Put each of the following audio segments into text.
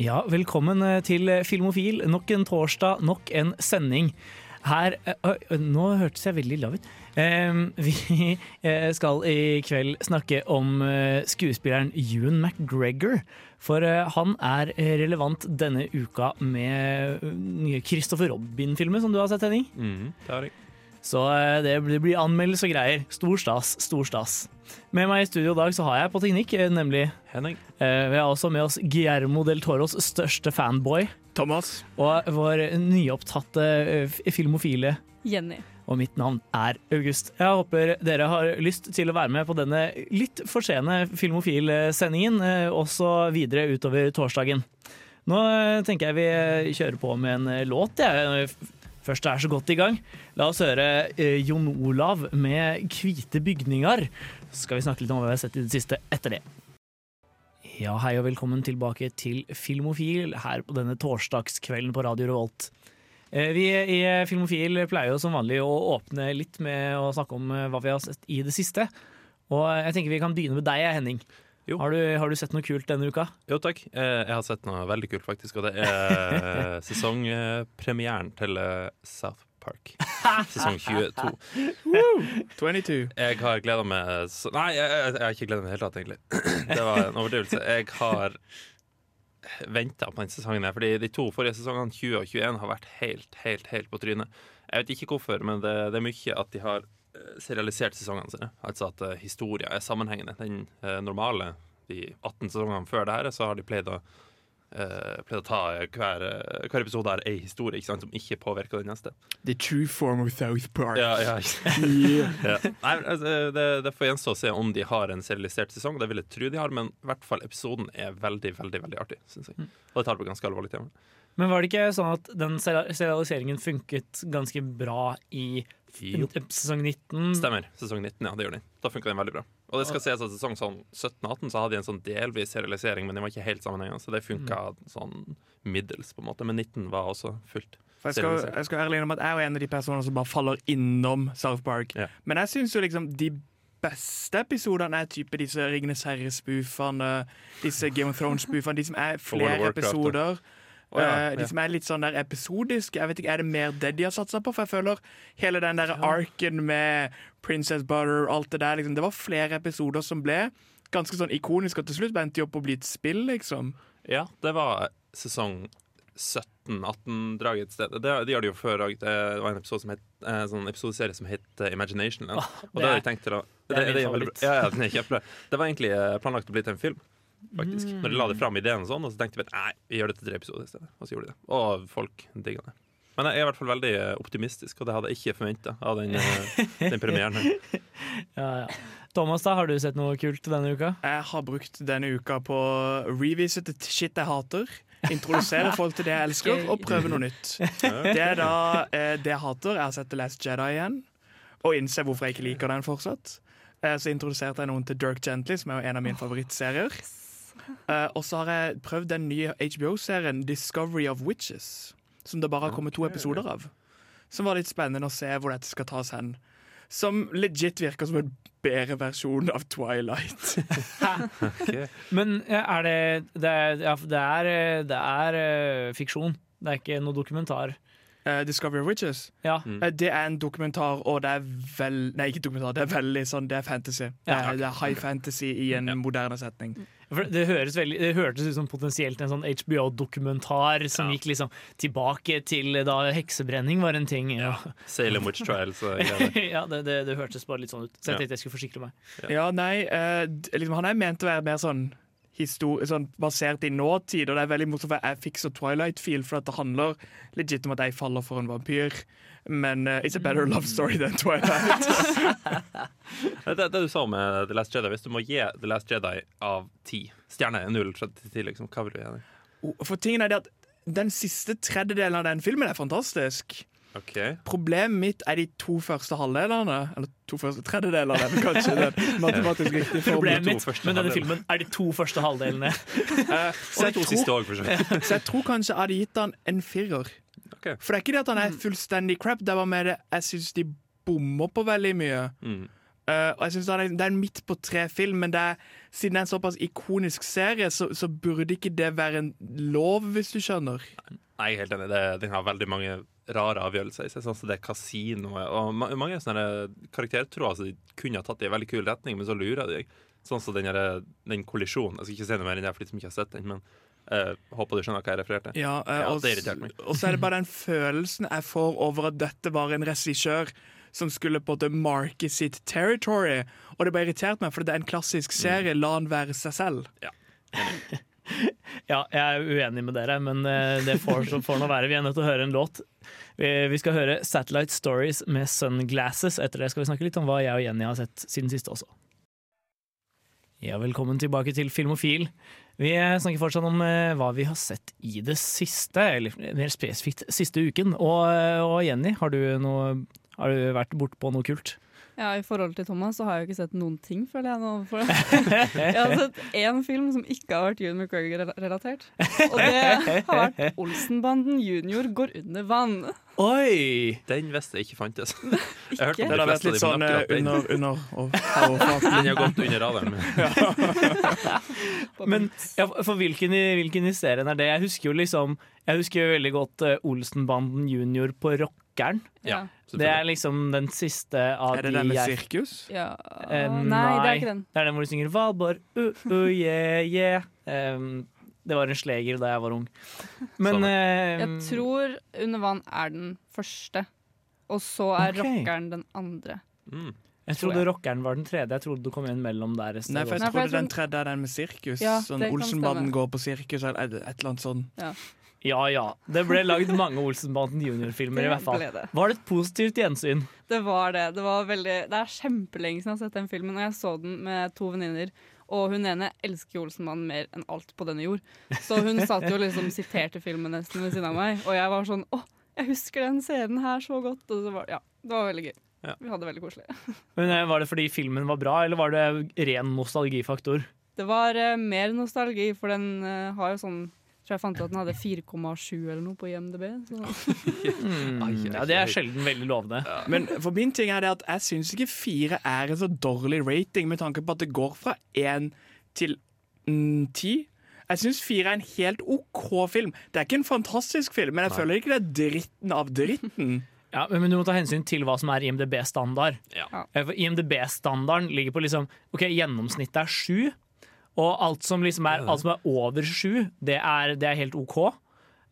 Ja, velkommen eh, til Filmofil. Nok en torsdag, nok en sending. Her eh, Nå hørtes jeg veldig lav ut. Vi eh, skal i kveld snakke om skuespilleren Ewan McGregor. For han er relevant denne uka med nye Christopher Robin-filmer, som du har sett, Henning. Mm, det har jeg. Så eh, det blir anmeldelse og greier. Stor stas, stor stas. Med meg i studio i dag så har jeg på teknikk, eh, nemlig Henning. eh, Vi har også med oss Guillermo del Toros største fanboy. Thomas. Og vår nyopptatte filmofile. Jenny. Og mitt navn er August. Jeg håper dere har lyst til å være med på denne litt for sene Filmofil-sendingen, også videre utover torsdagen. Nå tenker jeg vi kjører på med en låt. Jeg. Først er så godt i gang. La oss høre eh, Jon Olav med 'Hvite bygninger'. Så skal vi snakke litt om hva vi har sett i det siste etter det. Ja, hei og velkommen tilbake til Filmofil her på denne torsdagskvelden på Radio Revolt. Eh, Vi i Filmofil pleier jo som vanlig å åpne litt med å snakke om eh, hva vi har sett i det siste. Og jeg tenker vi kan begynne med deg, Henning. Jo. Har, du, har du sett noe kult denne uka? Jo, takk. Eh, Jeg har sett noe veldig kult, faktisk. Og det er sesongpremieren til eh, South Park. Sesong 22. 22. Jeg har gleda meg så Nei, jeg, jeg, jeg har ikke gleda meg i det hele tatt, egentlig. Det var en overdrivelse. Jeg har venta på den sesongen her, fordi de to forrige sesongene, 20 og 21, har vært helt, helt, helt på trynet. Jeg vet ikke hvorfor, men det, det er mye at de har eh, serialisert sesongene sine. Altså at uh, historia er sammenhengende. Den uh, normale, de 18 sesongene før det her, så har de pleid å uh, pleid å ta hver, eh, hver episode har ei historie ikke sant, som ikke påvirker den neste. The true form of South Park. Ja, ja, Yeah. ja. Nei, altså, det, det får gjenstå å se om de har en serialisert sesong. Det vil jeg tro de har, men i hvert fall episoden er veldig veldig, veldig artig. Synes jeg. Og det tar på ganske alvorlig tema. Men var det ikke sånn at den serialiseringen funket ganske bra i. sesong 19? Stemmer. Sesong 19, ja. Det gjør den. Da funka den veldig bra. Og det skal sies at sesong sånn 17-18 så hadde de en sånn delvis serialisering, men den var ikke helt sammenhengende, så det funka sånn middels, på en måte. Men 19 var også fullt. For jeg skal, jeg skal ærlig innrømme at jeg er en av de personene som bare faller innom South Park. Ja. Men jeg syns jo liksom de beste episodene er type disse Ringenes herre-spoofene, disse Game of Thrones-spoofene, de som er flere episoder. da. Episoder. ja, ja, De som er litt sånn der episodiske. Jeg vet ikke, Er det mer det de har satsa på? For jeg føler hele den der arken med Princess Butter og alt det der liksom, Det var flere episoder som ble ganske sånn ikoniske, og til slutt endte de opp å bli et spill, liksom. Ja, det var sesong 17-18-draget et sted. Det, de har det jo før òg. Det var en episode som het, eh, sånn episodeserie som het eh, Imagination. Og det det har de tenkt til å det det, bra. Ja. Det var egentlig planlagt å bli til en film. Faktisk. Mm. Når de la det fram ideen, og sånn Og så tenkte vi at nei, vi gjør det til tre episoder i stedet. Og så gjorde de det. Og folk digga det. Men jeg er i hvert fall veldig eh, optimistisk, og det hadde jeg ikke forventa av den, eh, den premieren. her Ja, ja. Thomas, da, har du sett noe kult denne uka? Jeg har brukt denne uka på å revisite shit jeg hater. Introdusere folk til det jeg elsker, og prøve noe nytt. Det er da eh, det jeg hater. Jeg har sett The Last Jedi igjen, og innser hvorfor jeg ikke liker den fortsatt. Eh, så introduserte jeg noen til Dirk Gently, som er en av mine favorittserier. Eh, og så har jeg prøvd den nye HBO-serien Discovery of Witches, som det bare har kommet to episoder av. Som var litt spennende å se hvor dette skal tas hen. Som legit virker som en bedre versjon av Twilight. Men er det Det er, ja, det er, det er eh, fiksjon. Det er ikke noe dokumentar. Uh, Discovery of Witches. Ja. Mm. Uh, det er en dokumentar, og det er vel Nei, ikke dokumentar, det er veldig sånn Det er fantasy. Det Ja. er, det er high fantasy i en moderne setning. For det, høres veldig, det hørtes ut som potensielt en sånn HBO-dokumentar som Ja. gikk liksom tilbake til da heksebrenning var en ting. Ja, Salem Witch Trials og greier. ja det, det, det hørtes bare litt sånn ut. Så jeg Ja. tenkte jeg skulle forsikre meg. Ja, nei, uh, liksom, han er ment å være mer sånn sånn basert i nåtid, og det er veldig morsomt, for jeg fikk så Twilight-feel, for at det handler legit om at jeg faller for en vampyr. Men uh, it's a better love story than Twilight. Det, det du sa om eh, The Last Jedi, hvis du må gi The Last Jedi av ti Stjerne er null til liksom, hva vil du gjøre? For tingen er det at den siste tredjedelen av den filmen er fantastisk. OK. Problemet mitt er de to første halvdelene. Eller to første tredjedeler, er kanskje den matematisk riktige. Problemet mitt med denne filmen er de to første halvdelene. uh, så, Og de jeg to siste tror, òg, for så vidt. så jeg tror kanskje jeg hadde gitt han en firer. Okay. For det er ikke det at han er fullstendig crap, det var mer med det jeg syns de bommer på veldig mye. Mm. Uh, og jeg synes det er, det er en midt på tre-film, men det er, siden det er en såpass ikonisk serie, så, så burde ikke det være en lov, hvis du skjønner. Nei, jeg er helt enig. Den har veldig mange rare avgjørelser i seg. Sånn det kasinoet og mange sånne karakterer tror altså de kunne ha tatt i en veldig kul retning, men så lurer de deg. Sånn som den, den kollisjonen. Jeg skal ikke si noe mer enn det, for de som ikke har sett den, men Uh, håper du skjønner hva jeg refererte. Ja, Ja, og, det så er det bare den følelsen jeg får over at dette var en regissør som skulle på en måte marke sitt territory. Og det bare irriterte meg, for det er en klassisk serie. La han være seg selv. Ja, jeg er uenig med dere, men eh, det får, får nå være. Vi er nødt til å høre en låt. Vi, skal høre Satellite Stories med Sunglasses. Etter det skal vi snakke litt om hva jeg og Jenny har sett siden siste også. Ja, velkommen tilbake til Filmofil. Vi eh, snakker fortsatt om eh, hva vi har sett i det siste, eller mer spesifikt siste uken. Og, og Jenny, har du, noe, har du vært bortpå noe kult? Ja, I forhold til Thomas så har jeg jo ikke sett noen ting, føler jeg nå. For jeg har sett én film som ikke har vært Ewan McGregor-relatert. Og det har vært Olsenbanden junior går under vann. Oi! Den visste jeg ikke fantes. Jeg hørte Ikke? om Det de har vært fleste av litt de, sånn men eh, akkurat den, under, under og, overflaten. den har gått under radaren. min. Men ja, for hvilken, i- hvilken i serien er det? Jeg husker jo liksom Jeg husker jo veldig godt uh, Olsenbanden junior på Rockeren. Ja. Det er liksom den siste av Er det den med jeg sirkus? ja. Eh, Nei, det er ikke den. Det er den hvor de synger Valborg, uh, uh, yeah, yeah. Um, det var en sleger da jeg var ung. Men eh, Jeg tror Under vann er den første, og så er Ok. rockeren den andre. Mm. Jeg trodde rockeren var den tredje. Jeg trodde du kom inn mellom der. Nei, for jeg. Nei, for jeg trodde den tredje er den med sirkus. Ja, sånn Olsenbanden går på sirkus, eller et, et eller annet sånn. Ja ja. Det ble lagd mange Olsenbanden junior-filmer, i hvert fall. det. Var det et positivt gjensyn? Det var det. Det, var veldig, det er kjempelenge siden jeg har sett den filmen, og jeg så den med to venninner. Og hun ene elsker Olsenmannen mer enn alt på denne jord. Så hun satt jo liksom siterte filmen nesten ved siden av meg, og jeg var sånn Å, jeg husker den scenen her så godt. Og så var, ja, det var veldig gøy. Ja. Vi hadde det veldig koselig. Men eh, Var det fordi filmen var bra, eller var det ren nostalgifaktor? Det var uh, mer nostalgi, for den uh, har jo sånn jeg tror jeg fant ut at den hadde 4,7 eller noe på IMDb. Så. Mm, ja, det er sjelden veldig lovende. Men for min ting er det at jeg syns ikke fire er en så dårlig rating, med tanke på at det går fra én til ti. Jeg syns fire er en helt OK film. Det er ikke en fantastisk film, men jeg føler ikke det er dritten av dritten. Ja, men men du må ta hensyn til hva som er IMDb-standard. Ja. Eh, For IMDb-standarden ligger på liksom Ok, gjennomsnittet er sju. Og alt som liksom er, alt som er over sju, det er, det er helt OK.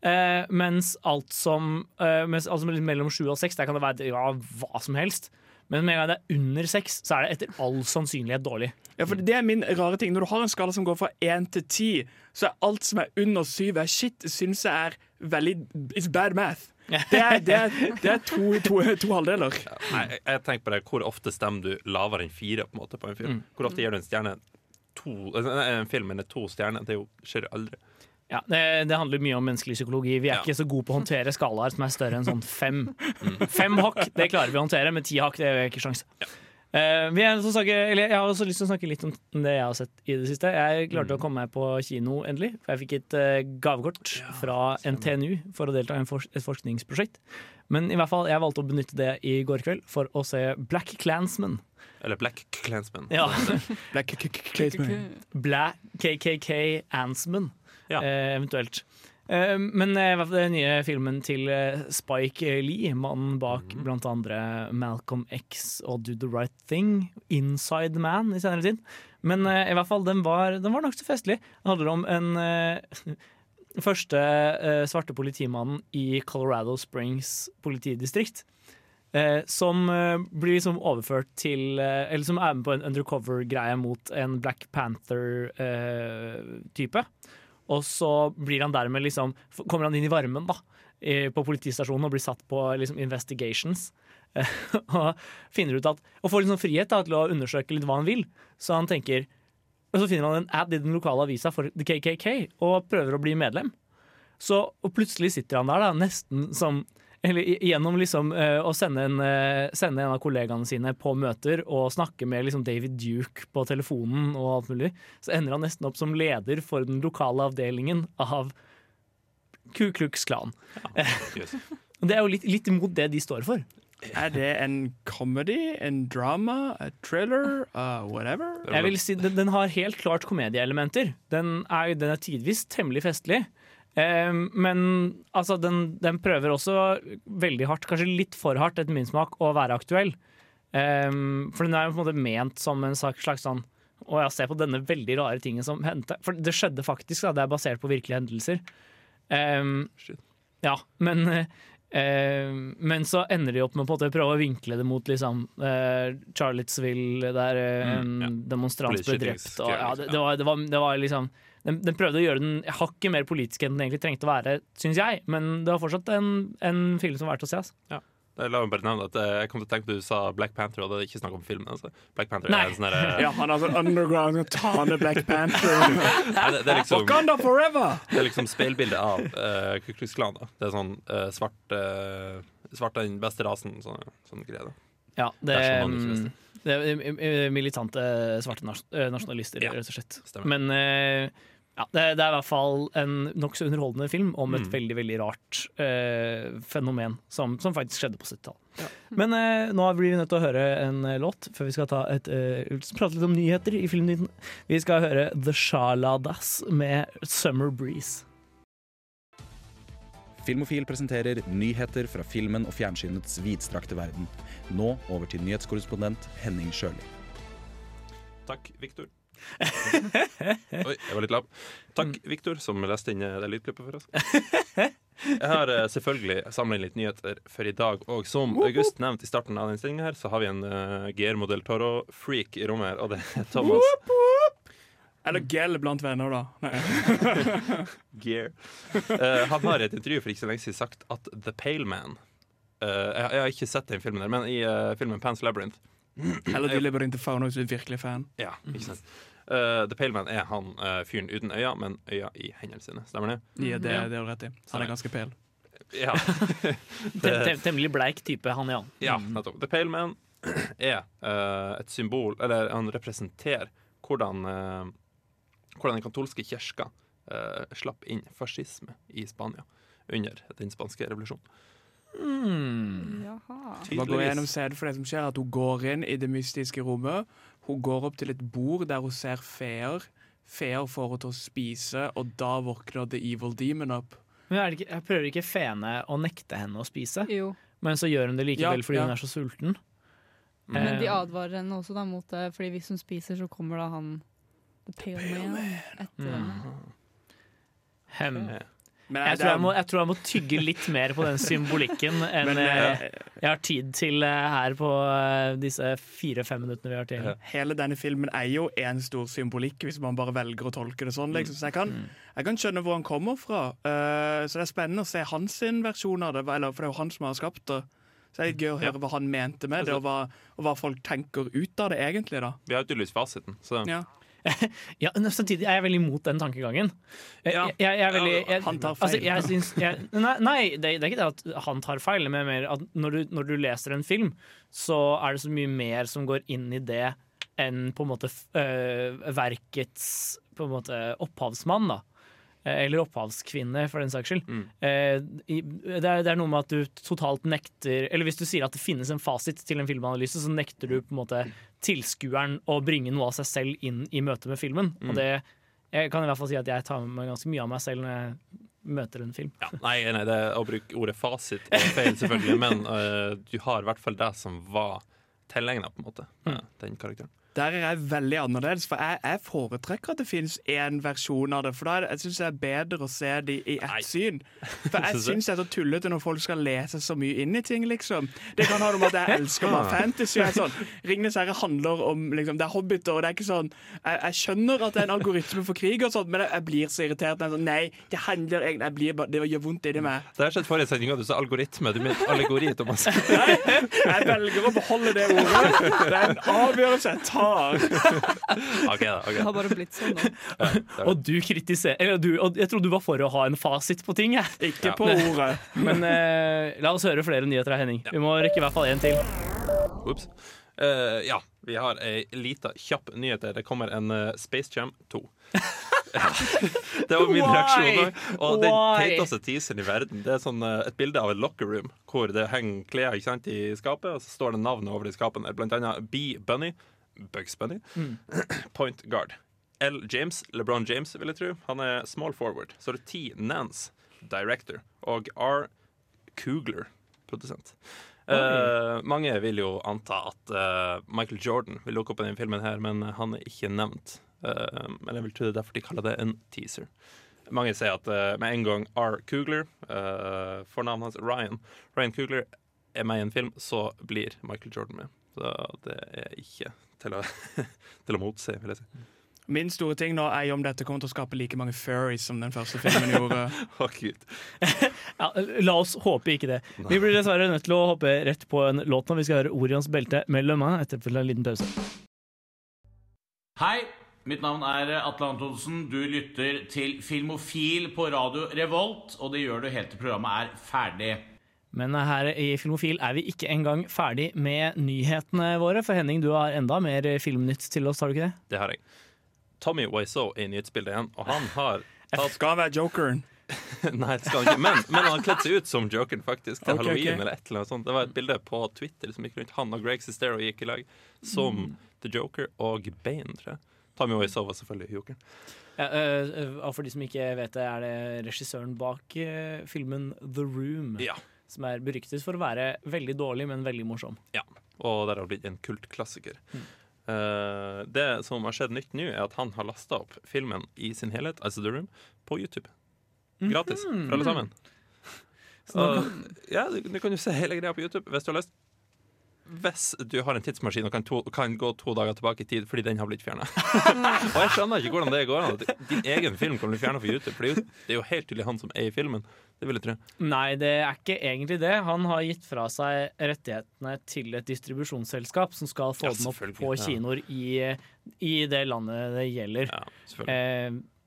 Eh, mens alt som, eh, mens alt som er liksom mellom sju og seks, der kan det være ja, hva som helst. Men med en gang det er under seks, så er det etter all sannsynlighet dårlig. Ja, for Det er min rare ting. Når du har en skala som går fra én til ti, så er alt som er under syv, er shit, syns jeg er veldig It's bad math. Det er, det er, det er to, to, to halvdeler. Nei, jeg, tenker på det, Hvor ofte stemmer du lavere enn fire på, en måte, på en film? Hvor ofte gir du en stjerne to altså, En film med to stjerner? Det er skjer aldri. Ja, det, det handler mye om menneskelig psykologi. Vi er Ja. ikke så gode på å håndtere skalaer som er større enn sånn fem. Fem hakk det klarer vi å håndtere, men ti hakk det har vi ikke sjans. Eh, vi er også snakke, eller jeg har også lyst til å snakke litt om det jeg har sett i det siste. Jeg klarte å komme meg på kino endelig. For jeg fikk et uh, gavekort fra NTNU for å delta i en fors et forskningsprosjekt. Men i hvert fall, jeg valgte å benytte det i går kveld for å se Black Clansman. Eller Black Clansman. Ja. Black K- K- Clansman. Black KKK Ansman, Ja. uh, eventuelt. Eh, men eh, den nye filmen til eh, Spike Lee, mannen bak blant andre Malcolm X og Do the Right Thing, Inside Man i senere tid. Men eh, i hvert fall, den var, den var nokså festlig. Det handler om en eh, første eh, svarte politimannen i Colorado Springs politidistrikt. Eh, som eh, blir liksom overført til eh, Eller som er med på en undercover-greie mot en Black Panther-type. Og så blir han dermed liksom Kommer han inn i varmen da på politistasjonen og blir satt på liksom investigations. Og finner ut at Og får liksom frihet da, til å undersøke litt hva han vil. Så han tenker og så finner han en ad i den lokale avisa for The KKK og prøver å bli medlem. Så, og plutselig sitter han der da, nesten som eller gjennom liksom uh, å sende en, uh, sende en av kollegaene sine på møter og snakke med liksom David Duke på telefonen og alt mulig, så ender han nesten opp som leder for den lokale avdelingen av Ku Klux Klan. Yes. Det er jo litt, litt imot det de står for. Er det en comedy, en drama, a thriller, uh, whatever? Jeg vil si Den, den har helt klart komedieelementer. Den er, den er tidvis temmelig festlig. Eh, men altså, den, den prøver også veldig hardt, kanskje litt for hardt etter min smak, å være aktuell. Eh, for den er jo på en måte ment som en slags slags sånn Å ja, se på denne veldig rare tingen som hendte. For det skjedde faktisk, da. Det er basert på virkelige hendelser. Um, ja, men uh, men så ender de opp med å prøve å vinkle det mot liksom, uh, Charlottesville, der eh, en Mm, ja. demonstrant ble drept. Og, ja, det, det, var, det, var, det var liksom den, den prøvde å gjøre den hakket mer politisk enn den egentlig trengte å være, syns jeg. Men det var fortsatt en, en film som var verdt å se. Altså. La meg bare nevne at eh, Jeg kom til å tenke på at du sa Black Panther, og det er ikke snakk om filmen. Altså. Black Panther Nei. er en sånn derre- Ja, han er sånn underground og ta ned Black Panther. Nei, det, det, er liksom, Wakanda forever! det er liksom speilbildet av uh, Ku Klux Klan. Da. Det er sånn uh, svart, uh, svart er den beste rasen, sånn, sånn greie. Da. Ja, det, det er mm, det er eh, militante svarte eh, nasjonalister, Ja, rett og slett. stemmer. Men eh, ja, det, det er i hvert fall en nokså underholdende film om et Mm. veldig veldig rart eh, fenomen som, som faktisk skjedde på 70-tallet. Men eh, nå blir vi nødt til å høre en eh, låt før vi skal ta et, eh, prate litt om nyheter i filmnyheten. Vi skal høre The Shaladas med 'Summer Breeze'. Filmofil presenterer nyheter fra filmen og fjernsynets vidstrakte verden. Nå over til nyhetskorrespondent Henning Sjøli. Takk, Viktor. Oi, jeg var litt lav. Takk, Viktor, som leste inn eh, det lydklippet for oss. Jeg har eh, selvfølgelig samla inn litt nyheter for i dag. Og som August nevnte i starten av denne her, så har vi en uh, Guillermo del Toro-freak i rommet her, og det er Thomas Eller gel blant venner, da. Gear. Uh, han har i et intervju for ikke så lenge siden sagt at The Pale Man uh, jeg, jeg har ikke sett den filmen der, men i uh, filmen Pan's Labyrinth Eller de lever inn til fauna hvis du er virkelig fan. Ja, ikke sant uh, The Pale Man er han uh, fyren uten øya, men øya i hendene sine. Stemmer det? Ja, det, Ja. det har du rett i. Han er ganske pel. Ja. Tem tem temmelig bleik type, han ja. Ja, nettopp. The Pale Man er uh, et symbol Eller han representerer hvordan uh, Hvordan den katolske kirka eh, slapp inn fascisme i Spania under den spanske revolusjonen. Mm. Jaha. Bare gå gjennom scenen for det som skjer, at hun går inn i det mystiske rommet. Hun går opp til et bord der hun ser feer. Feer får henne til å spise, og da våkner The Evil Demon opp. Men er det ikke, jeg prøver ikke feene å nekte henne å spise, Jo. men så gjør hun det likevel Ja, fordi ja. hun er så sulten. Men de Eh, advarer henne også da mot det, Fordi hvis hun spiser, så kommer da han The Pale, Man, etter Mm. henne. hem. Men Jeg tror jeg, må, jeg tror jeg må tygge litt mer på den symbolikken enn men, eh, eh, jeg har tid til eh, her på eh, disse fire-fem minuttene vi har til. Hele denne filmen er jo en stor symbolikk, hvis man bare velger å tolke det sånn. Liksom. Så jeg kan, jeg kan skjønne hvor han kommer fra. Uh, så det er spennende å se hans sin versjon av det, eller, for det er jo han som har skapt det. Så det er gøy å høre hva han mente med det, og hva, og hva folk tenker ut av det, egentlig. da Vi har jo tydeligvis fasiten. Så ja. Ja, samtidig er jeg veldig imot den tankegangen. Jeg, Ja. jeg, jeg, er veldig, jeg, Han tar altså, feil. jeg syns, nei, nei det, det er ikke det at han tar feil, men mer at når du, når du leser en film, så er det så mye mer som går inn i det enn på en måte øh, verkets på en måte opphavsmann, da. Eh, Eller opphavskvinne, for den saks skyld. Mm. Eh, det, er, det er noe med at du totalt nekter Eller hvis du sier at det finnes en fasit til en filmanalyse, så nekter du på en måte tilskueren å bringe noe av seg selv inn i møte med filmen. Mm. Og det jeg kan i hvert fall si at jeg tar med meg ganske mye av meg selv når jeg møter en film. ja, nei, nei, det å bruke ordet fasit er feil, selvfølgelig, men uh, du har i hvert fall det som var tilegna, på en måte, mm. den karakteren. Der er jeg veldig annerledes, for jeg, jeg foretrekker at det finnes én versjon av det. For da jeg syns det er bedre å se de i Nei. syn. For jeg syns det er så tullete når folk skal lese så mye inn i ting, liksom. Det kan ha noe med at jeg elsker bare fantasy. Jeg sånn, Ringenes herre handler om liksom, Det er hobbiter, og det er ikke sånn Jeg, jeg skjønner at det er en algoritme for krig, og sånt, men jeg, jeg blir så irritert. Jeg sånn, Nei, det handler egentlig jeg blir bare, Det gjør vondt inni meg. Det har skjedd forrige sending, og du sa algoritme. Du mente allegori, Thomas. Nei, Jeg velger å beholde det ordet. Det er en avgjørelse jeg tar. OK, da. Okay. Det har bare blitt sånn nå. Ja. Og du kritiserer eller du, og Jeg trodde du var for å ha en fasit på ting. Jeg. Ikke Ja. på ordet. Men eh, la oss høre flere nyheter av Henning. Vi må rekke i hvert fall én til. Ops. Uh, ja, vi har ei lita kjapp nyhet. Det kommer en uh, Space Jam 2. det var min Why? reaksjon. Og den teiteste teaseren i verden. Det er sånn, eh, et bilde av et locker room hvor det henger klær ikke sant, i skapet, og så står det navnet over de skapene. Blant annet B. Bunny, Bugs Bunny, Point Guard. L. James, LeBron James, vil jeg tro. Han er small forward. Så er det T. Nance, director, og R. Coogler, produsent. Uh, mange vil jo anta at uh, Michael Jordan vil dukke opp i denne filmen, her, men han er ikke nevnt. Uh, men jeg vil tro det er derfor de kaller det en teaser. Mange sier at med en gang R. Coogler, uh, fornavnet hans Ryan Ryan Coogler, er med i en film, så blir Michael Jordan med. Så det er ikke til å, til å motse, vil jeg si. Min store ting nå er jo om dette kommer til å skape like mange furries som den første filmen gjorde. Gud. Ja, la oss håpe ikke det. Vi blir dessverre nødt til å hoppe rett på en låt når Vi skal høre Orions belte mellom meg etter en liten pause. Hei, mitt navn er Atle Antonsen. Du lytter til Filmofil på radio Revolt, og det gjør du helt til programmet er ferdig. Men her i Filmofil er vi ikke engang ferdig med nyhetene våre. For Henning, du har enda mer filmnytt til oss, har du ikke det? Det har jeg. Tommy Wiseau er i nyhetsbildet igjen, og han har tatt Skal være jokeren. Nei, det skal han ikke. Men, men han har kledd seg ut som Jokeren, faktisk. Til okay, halloween okay. eller et eller annet sånt. Det var et bilde på Twitter som gikk rundt. Han og Greg Sestero gikk i lag som Mm. The Joker og Bane, tror jeg. Tommy Wiseau var selvfølgelig Jokeren. Ja, øh, og for de som ikke vet det, er det regissøren bak øh, filmen The Room. Ja. Som er beryktet for å være veldig dårlig, men veldig morsom. ja. Og der har blitt en kultklassiker. Mm. Uh, det som har skjedd nytt nå, er at han har lasta opp filmen i sin helhet, altså The Room, på YouTube. Gratis for alle sammen. Og, ja, du, du kan jo se hele greia på YouTube hvis du har lyst. Hvis du har en tidsmaskin og kan, to, kan gå to dager tilbake i tid fordi den har blitt fjerna. og jeg skjønner ikke hvordan det går an din egen film kan bli fjerna fra YouTube. For det er, jo, det er jo helt tydelig han som er i filmen. Det vil jeg tro. Nei, det er ikke egentlig det. Han har gitt fra seg rettighetene til et distribusjonsselskap som skal få Ja, den opp på ja. kinoer i, i det landet det gjelder. Ja, selvfølgelig. Eh,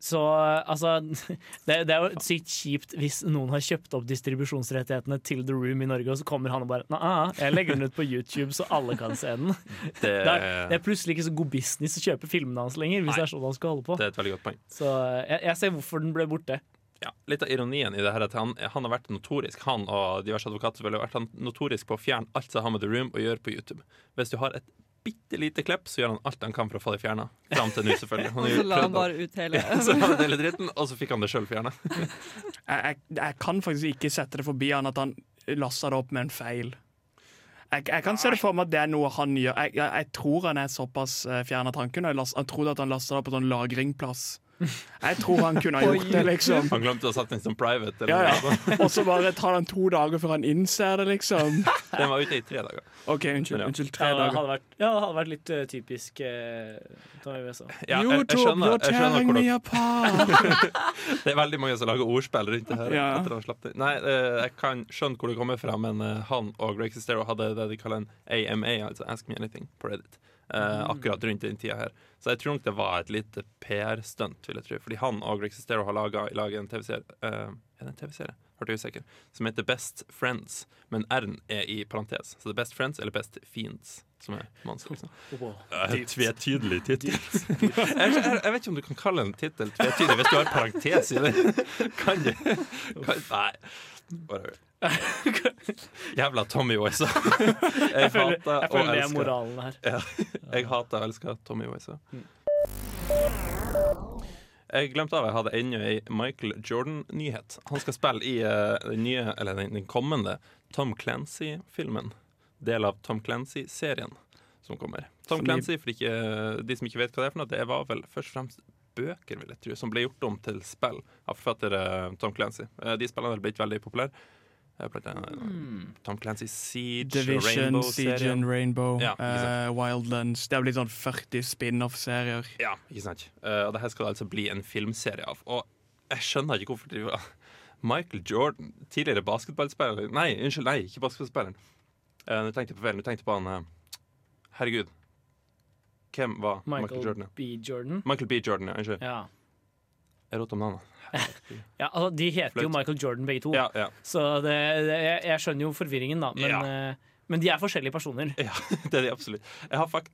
så altså det, det er jo sykt kjipt hvis noen har kjøpt opp distribusjonsrettighetene til The Room i Norge, og så kommer han og bare Nei, jeg legger den ut på YouTube så alle kan se den. Det, Det er, det er plutselig ikke så god business å kjøpe filmene hans lenger, hvis Nei. det er sånn han skal holde på. det er et veldig godt poeng. Så jeg, jeg ser hvorfor den ble borte. Ja, litt av ironien i det her er at han, han har vært notorisk Han og diverse advokater har vært notorisk på å fjerne alt som har med The Room å gjøre på YouTube. Hvis du har et bitte lite klipp, så gjør han alt han kan for å få det fjerna. Fram til nå, selvfølgelig. Og så la han bare ut hele Ja, så la han hele dritten, og så fikk han det sjøl fjerna. Jeg, jeg, jeg kan faktisk ikke sette det forbi han at han lassa det opp med en feil. Jeg, jeg kan se det for meg at det er noe han gjør. Jeg, jeg, jeg tror han er såpass uh, fjern av tanken. og jeg trodde at han lasta det opp på sånn lagringplass. Jeg tror han kunne ha gjort det, liksom. Han glemte å sette den som private. Eller Ja, ja. Og så bare tar han to dager før han innser det, liksom. Den var ute i tre dager. OK, unnskyld. Unnskyld tre ja, dager. hadde vært, ja, det hadde vært litt uh, typisk uh, Tommy Wiseau. Ja, jeg, jeg YouTube, skjønner, you're jeg skjønner tearing hvor me apart. Det er veldig mange som lager ordspill rundt det her. Ja. Etter han slapp det. Nei, uh, jeg kan skjønne hvor det kommer fra, men eh, han og Greg Sestero hadde det de kaller en AMA, altså Ask Me Anything, på Reddit. Eh, akkurat rundt den tida her. Så jeg tror nok det var et lite PR-stunt, vil jeg tro. Fordi han og Greg Sestero har laga en TV-serie eh, Er det en TV-serie? Hørte jeg usikker. Som heter Best Friends, men R-en er i parentes. Så det er Best Friends eller Best Fiends som er mannsk. Liksom. Eh, Tvetydelig tittel. jeg, jeg, jeg vet ikke om du kan kalle en tittel tvetydig hvis du har parentes i den. Kan du? Kan, nei. Whatever. Jævla Tommy Wiser. Jeg, Jeg føler, hater jeg og føler det er elsker moralen her. Jeg hater og elsker Tommy Wiseau. Mm. Jeg glemte av jeg hadde ennå ei Michael Jordan-nyhet. Han skal spille i uh, den nye, eller den, den kommende Tom Clancy-filmen. Del av Tom Clancy-serien som kommer. Tom Som Clancy, for ikke, de som ikke vet hva det er for noe, det var vel først og fremst bøker, vil jeg tro, som ble gjort om til spill av forfatter eh, Tom Clancy. Eh, De spillene har blitt veldig populære. Eh, Tom Clancy Siege, Division, Rainbow Siege and Rainbow, Ja, uh, Wildlands. Det har blitt sånn 40 spin-off-serier. Ja, ikke sant. Uh, og det her skal det altså bli en filmserie av. Og jeg skjønner ikke hvorfor de var Michael Jordan, tidligere basketballspiller Nei, unnskyld, nei, ikke basketballspilleren. Uh, du tenkte på feil. Du tenkte på han eh, Herregud. Hvem var Michael, Michael Jordan? B. Jordan. Michael B. Jordan, ja. Unnskyld. Ja. Jeg rota om navnet. Ja, altså, de heter jo Michael Jordan begge to, Ja, ja. så det, det, jeg, jeg skjønner jo forvirringen, da. Men, Ja. uh, men de er forskjellige personer. Ja, det er de absolutt. Jeg har, fakt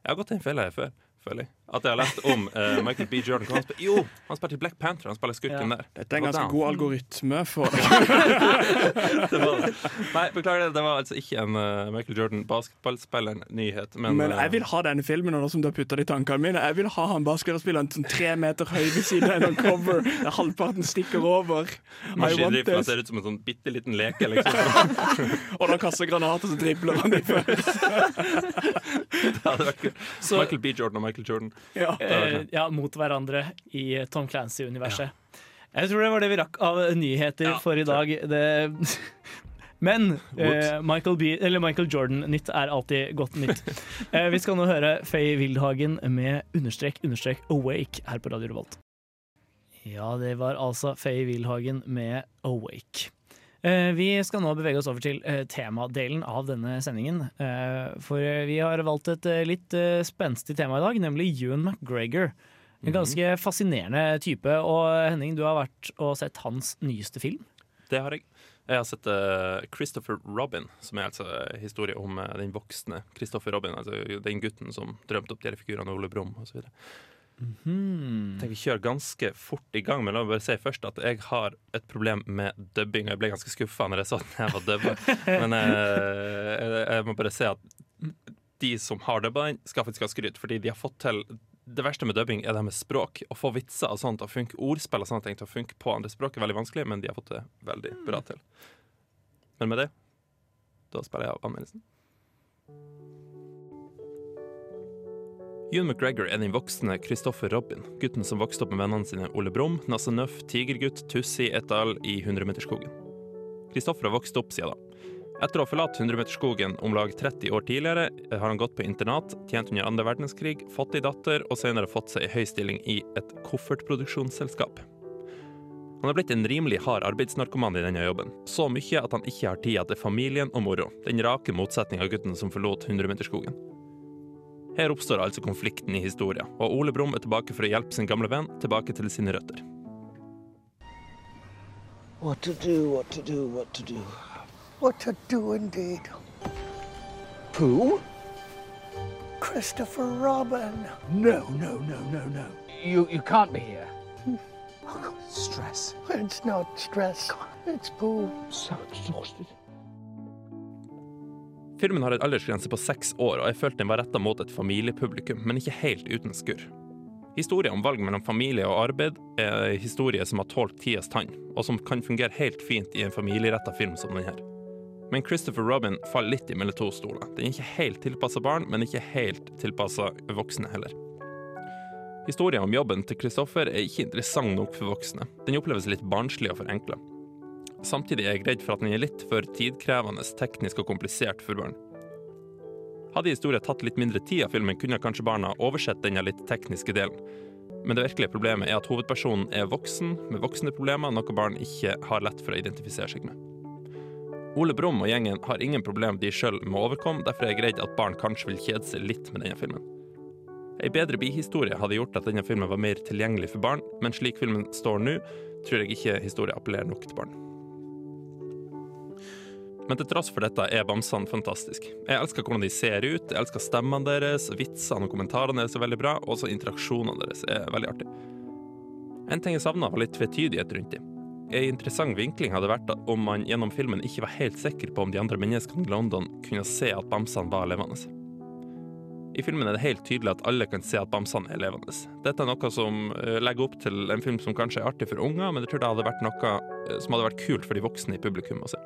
jeg har gått i en felle her før, føler jeg. At jeg har lest om uh, Michael B. Jordan. Han spiller, jo, han spilte i Black Panther. Han spiller skurken Ja. der. Dette er en ganske god algoritme for Det var det. Nei, beklager det. Det var altså ikke en uh, Michael Jordan basketballspiller-nyhet. Men, Men eh, jeg vil ha denne filmen, nå som du har putta det i tankene mine. Jeg vil ha han basketballspilleren sånn tre meter høy ved siden av en cover, der halvparten stikker over. This. ser ut som en sånn bitte liten leke, liksom. Og når han kaster granater, så dribler han de først. Det hadde vært. Så- Michael B. Jordan og Michael Jordan. Ja. Eh, ja, mot hverandre i Tom Clancy-universet. Jeg tror det var det vi rakk av nyheter Ja, for i dag. Det men eh, Michael, B, eller Michael Jordan-nytt er alltid godt nytt. Eh, vi skal nå høre Faye Wildhagen med understrek, understrek awake her på Radio Revolt. Ja, det var altså Faye Wildhagen med awake. Eh, vi skal nå bevege oss over til eh, temadelen av denne sendingen. Eh, for vi har valgt et litt spenstig tema i dag, nemlig Ewan McGregor. En ganske fascinerende type. Og Henning, du har vært og sett hans nyeste film. Det har jeg. Jeg har sett Christopher Robin, som er altså historie om den voksne Christopher Robin. Altså den gutten som drømte opp de figurene Ole Brumm osv. Hmm. Jeg tenker vi kjører ganske fort i gang, men la meg bare si først at jeg har et problem med dubbing. Jeg ble ganske skuffa når jeg så at jeg var dubba, men eh, jeg, jeg må bare si at de som har dubba den, skal faktisk ha skryt, fordi de har fått til det verste med dubbing er det med språk. Å få vitser og sånt til å funke, ordspill og sånne ting til å funke på andre språk er veldig vanskelig, men de har fått det veldig bra til. Men med det, da spiller jeg av anmeldelsen. Ewan McGregor er den voksne Christopher Robin, gutten som vokste opp med vennene sine Ole Brumm, Nasse Nøff, Tigergutt, Tussi et al. i 100-meterskogen. Christopher har vokst opp siden da. Etter å ha forlatt 100-meterskogen om lag 30 år tidligere, har han gått på internat, tjent under andre verdenskrig, fått ei datter og senere fått seg ei høy stilling i et koffertproduksjonsselskap. Han har blitt en rimelig hard arbeidsnarkoman i denne jobben. Så mye at han ikke har tida til familien og moro, den rake motsetninga av gutten som forlot 100-meterskogen. Her oppstår altså konflikten i historien, og Ole Brumm er tilbake for å hjelpe sin gamle venn tilbake til sine røtter. What to do, what to do, what to do. What to do indeed. Who? Christopher Robin. No, no, no, no, no. You, you can't be here. Stress. It's not stress. It's Pooh. So exhausted. Filmen har en aldersgrense på seks år, og jeg følte den var retta mot et familiepublikum, men ikke helt uten skurr. Historien om valg mellom familie og arbeid er en historie som har tålt tidas tann, og som kan fungere helt fint i en familieretta film som denne. Men Christopher Robin faller litt imellom to stoler. Den er ikke helt tilpassa barn, men ikke helt tilpassa voksne heller. Historien om jobben til Christopher er ikke interessant nok for voksne. Den oppleves litt barnslig og forenkla. Samtidig er jeg redd for at den er litt for tidkrevende, teknisk og komplisert for barn. Hadde historien tatt litt mindre tid av filmen, kunne kanskje barna oversett denne litt tekniske delen. Men det virkelige problemet er at hovedpersonen er voksen med voksne problemer, noe barn ikke har lett for å identifisere seg med. Ole Brumm og gjengen har ingen problem de sjøl må overkomme, derfor er jeg redd at barn kanskje vil kjede seg litt med denne filmen. Ei bedre bihistorie hadde gjort at denne filmen var mer tilgjengelig for barn, men slik filmen står nå, tror jeg ikke historien appellerer nok til barn. Men til tross for dette er bamsene fantastisk. Jeg elsker hvordan de ser ut, jeg elsker stemmene deres, vitsene og kommentarene deres er veldig bra, og også interaksjonene deres er veldig artig. En ting jeg savna, var litt tvetydighet rundt dem. En interessant vinkling hadde vært om man gjennom filmen ikke var helt sikker på om de andre menneskene i London kunne se at bamsene var levende. I filmen er det helt tydelig at alle kan se at bamsene er levende. Dette er noe som eh, legger opp til en film som kanskje er artig for unger, men jeg tror det hadde vært noe eh, som hadde vært kult for de voksne i publikum å se.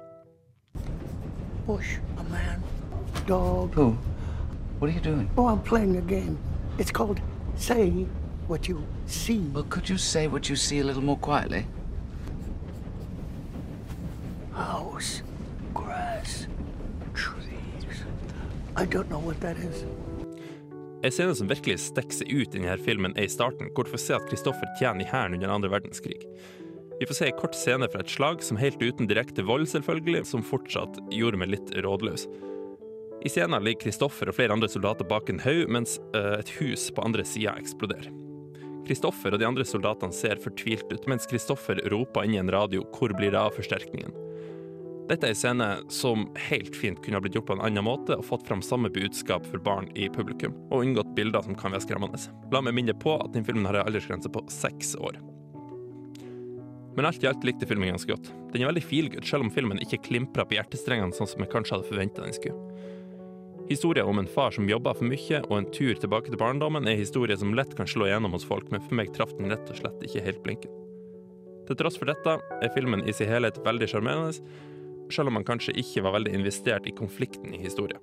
Bush, a man, dog. Who? What are you doing? Oh, I'm playing a game. It's called Say What You See. Well, could you say what you see a little more quietly? House, grass, trees. I don't know what that is. En scene som virkelig stikker seg ut i denne filmen, er i starten, hvor du får se at Kristoffer tjener i hæren under andre verdenskrig. Vi får se en kort scene fra et slag, som helt uten direkte vold, selvfølgelig, som fortsatt gjorde meg litt rådløs. I scenen ligger Kristoffer og flere andre soldater bak en haug, mens eh, et hus på andre sida eksploderer. Kristoffer og de andre soldatene ser fortvilt ut, mens Kristoffer roper inn i en radio 'Hvor blir det av forsterkningen?' Dette er en scene som helt fint kunne ha blitt gjort på en annen måte og fått fram samme budskap for barn i publikum, og unngått bilder som kan være skremmende. La meg minne på at den filmen har en aldersgrense på seks år. Men alt i alt likte filmen ganske godt. Den er veldig feelgood, selv om filmen ikke klimpra på hjertestrengene sånn som jeg kanskje hadde forventa den skulle. Historien om en far som jobba for mye, og en tur tilbake til barndommen, er historier som lett kan slå igjennom hos folk, men for meg traff den rett og slett ikke helt blinken. Til tross for dette er filmen i sin helhet veldig sjarmerende, selv om man kanskje ikke var veldig investert i konflikten i historien.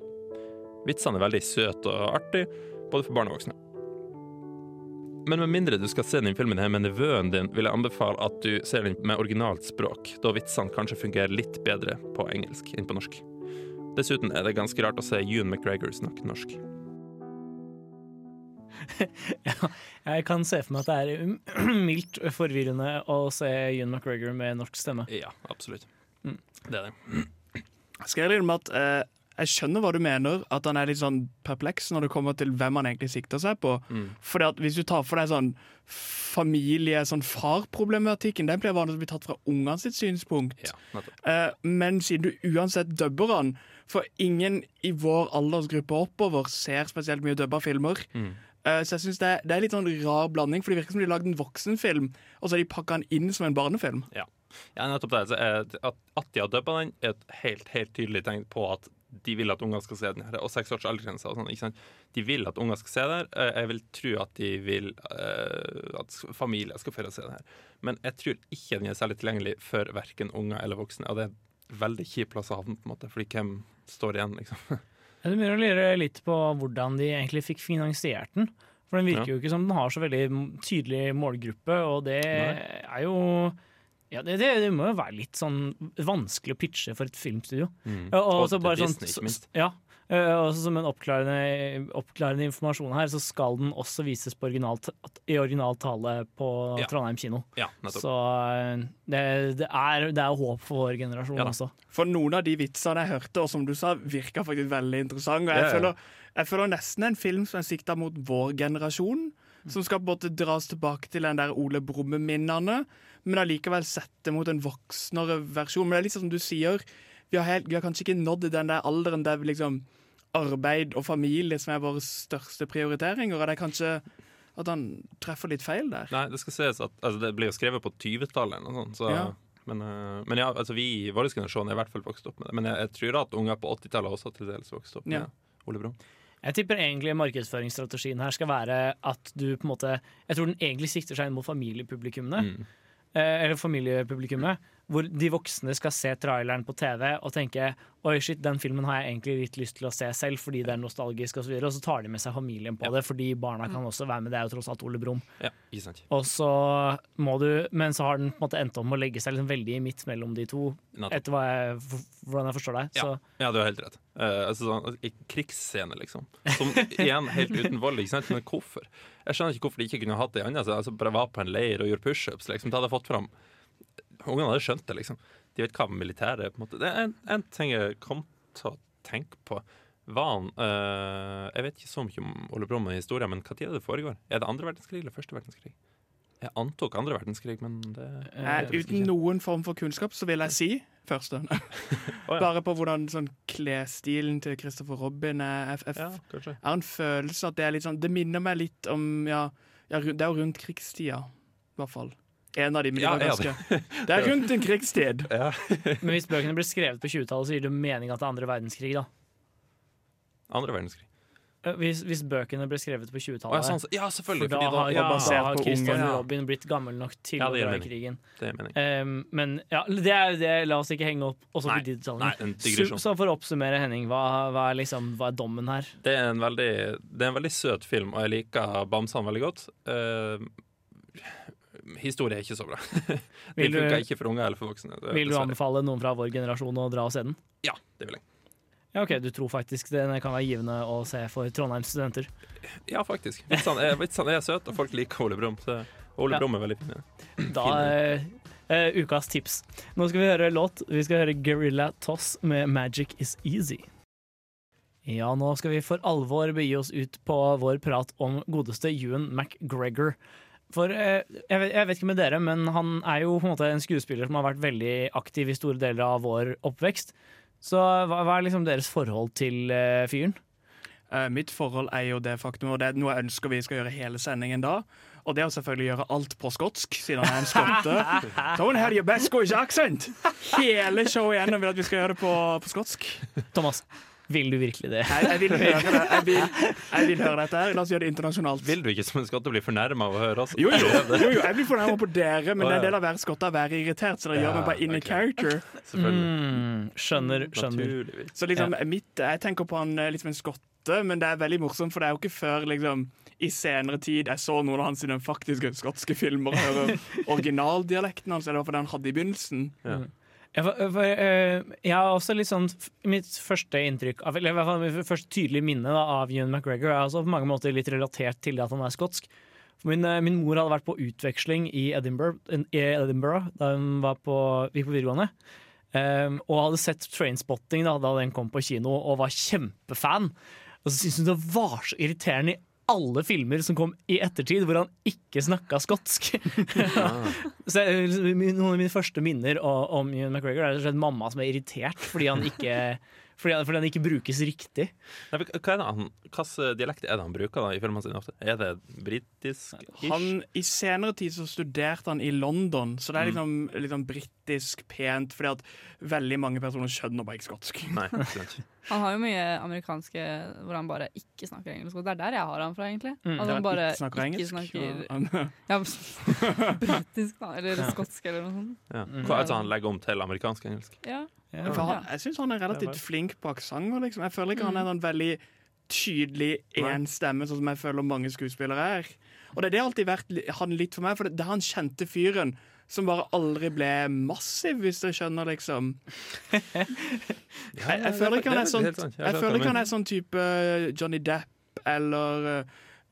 Vitsene er veldig søte og artige, både for barn og voksne. Men med mindre du skal se den filmen her med nevøen din, vil jeg anbefale at du ser den med originalt språk, da vitsene kanskje fungerer litt bedre på engelsk enn på norsk. Dessuten er det ganske rart å se Ewan McGregor snakke norsk. ja, Jeg kan se for meg at det er um, mildt forvirrende å se Ewan McGregor med norsk stemme. Ja, absolutt. Mm. Det er det. Skal jeg innrømme at eh, jeg skjønner hva du mener, at han er litt sånn perpleks når det kommer til hvem han egentlig sikter seg på. Mm. Fordi at Hvis du tar for deg sånn familie, sånn farproblematikken, den pleier vanligvis å bli tatt fra ungene sitt synspunkt. Ja. Eh, men siden du uansett dubber han For ingen i vår aldersgruppe oppover ser spesielt mye dubba filmer. Mm. Uh, så jeg synes det, er- det er litt sånn rar blanding, for det virker som de har lagd en voksenfilm, og så har de pakka den inn som en barnefilm. Ja, ja nettopp det. Er, at, at de har dubba den, er et helt, helt tydelig tegn på at de vil at unger skal se den her. Og seks års aldersgrense og sånn. De vil at unger skal se det her. Eh, Jeg vil tro at de vil uh, at familier skal få se det her. Men jeg tror ikke den er særlig tilgjengelig for verken unger eller voksne. Og det er en veldig kjip plass å havne, på en måte, fordi hvem står igjen, liksom? Jeg begynner å lure litt på hvordan de egentlig fikk finansiert den. For den virker Ja. jo ikke som den har så veldig tydelig målgruppe, og det Nei. er jo ja, det, det, det må jo være litt sånn vanskelig å pitche for et filmstudio. Mm. Ja, og Og så bare sånn, Disney. Ja, eh, og så som en oppklarende, oppklarende informasjon her, så skal den også vises på original, i original tale på Ja. Trondheim kino. Ja. Så eh, det, det, er, det er håp for vår generasjon Ja også. For noen av de vitsene jeg hørte, og som du sa, virka faktisk veldig interessant. Og jeg, Ja, ja. føler, jeg føler nesten en film som er sikta mot vår generasjon. Som skal både dras tilbake til den der Ole Brumme-minnene, men allikevel sette mot en voksnere versjon. Men det er litt sånn som du sier, vi har, helt, vi har kanskje ikke nådd den der alderen der vi liksom arbeid og familie som er våre største prioriteringer. Og det er kanskje at han treffer litt feil der. Nei, det skal ses at altså, det ble jo skrevet på 20-tallet eller noe sånt. Så, Ja. Men, eh, men ja, altså vi i vår generasjon er i hvert fall vokst opp med det. Men jeg, jeg tror at unger på 80-tallet også til dels vokste opp med Ja. Ole Brumm. Jeg tipper egentlig markedsføringsstrategien her skal være at du på en måte Jeg tror den egentlig sikter seg inn mot familiepublikummene. Mm. Eh, eller familiepublikummet. Hvor de voksne skal se traileren på TV og tenke Oi, shit, den filmen har jeg egentlig litt lyst til å se selv fordi det er nostalgisk, og så, videre, og så tar de med seg familien på det, fordi barna kan også være med. Det er jo tross alt Ole Brumm. Ja. Og så må du Men så har den på en måte endt om å legge seg liksom veldig midt mellom de to, etter jeg, hvordan jeg forstår deg. Ja, Så ja, du har helt rett. Uh, altså, sånn, i krigsscene, liksom. Som igjen helt uten vold. Ikke sant? Men hvorfor? Jeg skjønner ikke hvorfor de ikke kunne hatt det annet. Altså, bare var på en leir og gjorde pushups. Liksom. Det hadde fått fram Ungene hadde skjønt det, liksom. De vet hva militæret er. på en måte Det er en, en ting jeg kom til å tenke på. Var han eh, Jeg vet ikke så mye om Ole Brumm historien, men når er det foregår? Er det andre verdenskrig eller første verdenskrig? Jeg antok andre verdenskrig, men det Eh, uten noen form for kunnskap, så vil jeg si første. Bare på hvordan sånn klesstilen til Christopher Robin er. Jeg, jeg, Ja, kanskje. jeg en følelse at det er litt sånn Det minner meg litt om Ja, ja det er jo rundt krigstida, i hvert fall. En av de, Ja, ganske Det er rundt en krigstid. Ja. Men hvis bøkene ble skrevet på 20-tallet, så gir det mening at det er andre verdenskrig, da. Andre verdenskrig. Eh, Hvis, hvis bøkene ble skrevet på 20-tallet. Å, ja, sånn, ja, For da fordi da- har, ja, da har på ja. Robin blitt gammel nok til Ja, å dra i krigen. Det. Um, men ja, det er, det, la oss ikke henge opp også Nei, på de detaljene. Så, så for å oppsummere, Henning, hva, hva, er liksom, hva er dommen her? Det er en veldig, det er en veldig søt film, og jeg liker bamsene veldig godt. Eh, historie er ikke så bra. det Vil du- ikke for unger eller for voksne. det- Vil du dessverre. anbefale noen fra vår generasjon å dra og se den? Ja, det vil jeg. Ja, ok, Du tror faktisk den kan være givende å se for Trondheims studenter? Ja, faktisk. Vitsene er, vitsene er søte, og folk liker Ole Brumm. Så Ole Ja. Brumm er veldig fin. Da eh, ukas tips. Nå skal vi høre låt. Vi skal høre Guerrilla Toss med 'Magic Is Easy'. Ja, nå skal vi for alvor begi oss ut på vår prat om godeste Ewan McGregor. For eh, jeg, vet, jeg vet ikke med dere, men han er jo på en måte en skuespiller som har vært veldig aktiv i store deler av vår oppvekst. Så hva, hva er liksom deres forhold til eh, fyren? Eh, mitt forhold er jo det faktum, og det er noe jeg ønsker vi skal gjøre hele sendingen da. Og det er å selvfølgelig gjøre alt på skotsk, siden han er en skotte. Don't have your best Scottish accent! Hele showet igjennom vil at vi skal gjøre det på, på skotsk. Thomas, vil du virkelig det? Jeg, jeg, vil høre det. Jeg, vil, jeg vil høre dette her. La oss gjøre det internasjonalt. Vil du ikke som en skotte bli fornærma av å høre oss? Jo, jo, jo, jo, jeg blir fornærma på dere, men det er en del av å være skotte å være irritert, så det gjør meg bare in a character. Mm, skjønner, skjønner. Naturligvis. Så liksom, mitt, jeg tenker på han liksom en skotte, men det er veldig morsomt, for det er jo ikke før liksom, i senere tid jeg så noen av hans sine faktiske skotske filmer og hører originaldialekten hans, eller hva det han hadde i begynnelsen. Ja, for, for, uh, jeg har også litt sånn Mitt første inntrykk av, eller hvert fall mitt første tydelige minne da, av Ewan McGregor er altså på mange måter litt relatert til det at han er skotsk. Min, eh, min mor hadde vært på utveksling i Edinburgh, i Edinburgh da hun var på, gikk på videregående. Um, og hadde sett Trainspotting da, da den kom på kino, og var kjempefan. Og så syntes hun det var så irriterende i alle filmer som kom i ettertid, hvor han ikke snakka skotsk. så Noen av mine første minner om Ewan McGregor er slett mamma som er irritert fordi han ikke, fordi han, fordi han ikke brukes riktig. Nei, Hva er det han, Hvilken dialekt er det han bruker da, i filmene sine? ofte? Er det britisk? Han, I senere tid så studerte han i London, så Mm. det er liksom, liksom britisk pent, fordi at veldig mange personer skjønner bare ikke skotsk. Nei. Han har jo mye amerikanske hvor han bare ikke snakker engelsk. Og det er der jeg har han fra, egentlig. Mm. Altså, han bare ikke snakker engelsk, snakker- ja, britisk, da. Eller Ja. skotsk, eller noe sånt. Ja. Hva er det han legger om til amerikansk engelsk? Ja. Han, jeg syns han er relativt flink på aksenter. Liksom. Jeg føler ikke han er en veldig tydelig én stemme, sånn som jeg føler mange skuespillere er. Og det er det alltid vært han litt for meg, for det er han kjente fyren som bare aldri ble massiv, hvis dere skjønner, liksom. Jeg, jeg føler ikke han er sånn. Jeg Jeg føler ikke han er sånn type Johnny Depp eller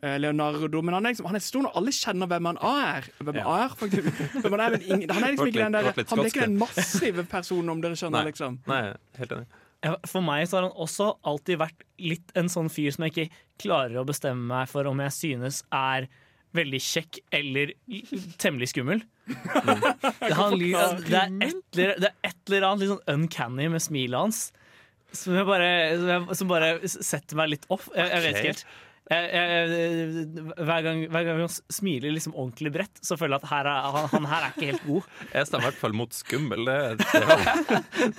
eh, Leonardo, men han er, liksom, han er stor når alle kjenner hvem han er. Hvem Ja. er. Hvem han, er, men ingen, han er liksom ikke den der, han blir ikke den massive personen, om dere skjønner. Nei. liksom Nei, helt enig. For meg så har han også alltid vært litt en sånn fyr som jeg ikke klarer å bestemme meg for om jeg synes er veldig kjekk eller temmelig skummel. Det, han, det, er et, eller- det er et eller annet litt sånn uncanny med smilet hans som, jeg bare, som, jeg, som bare setter meg litt off. Jeg, jeg vet ikke helt. Jeg, jeg, hver, gang, hver gang han smiler liksom ordentlig bredt, så føler jeg at her er, han, han her er ikke helt god. Jeg stemmer i hvert fall mot skummel. Det, det, var,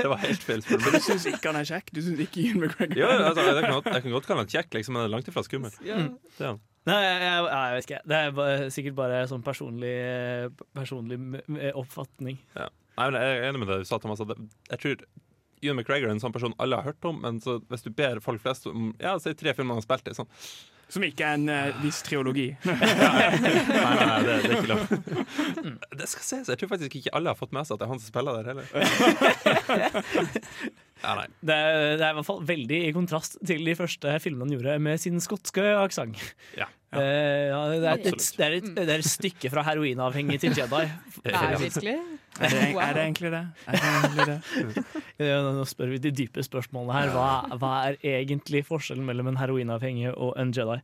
det var helt feil spørsmål. du syns ikke han er kjekk? Du syns ikke Ian McGregor Jo, altså, jeg, kan godt, jeg kan godt kalle han kjekk, liksom, men han er langt ifra skummel. Ja. Det er han. Nei, jeg, jeg, jeg vet ikke. Det er bare, sikkert bare sånn personlig, personlig oppfatning. Ja. Nei, men jeg er enig med det du sa, Thomas. At jeg tror Ewan McGregor er en sånn person alle har hørt om, men hvis du ber folk flest om Ja, si tre filmer han har spilt i, sånn Som ikke er en uh, viss triologi. Nei, nei, nei det, det er ikke lov. Det skal ses. jeg tror faktisk ikke alle har fått med seg at det er han som spiller der heller. Ja, nei. Det er, det er i hvert fall veldig i kontrast til de første filmene han gjorde med sin skotske aksent. Ja. Eh, ja, det, er Absolutt. det, er et, det er et stykke fra heroinavhengig til Jedi. Nei, virkelig? Er det, er det egentlig det? Er det egentlig det? Ja, Nå spør vi de dype spørsmålene her. Hva, hva er egentlig forskjellen mellom en heroinavhengig og en Jedi?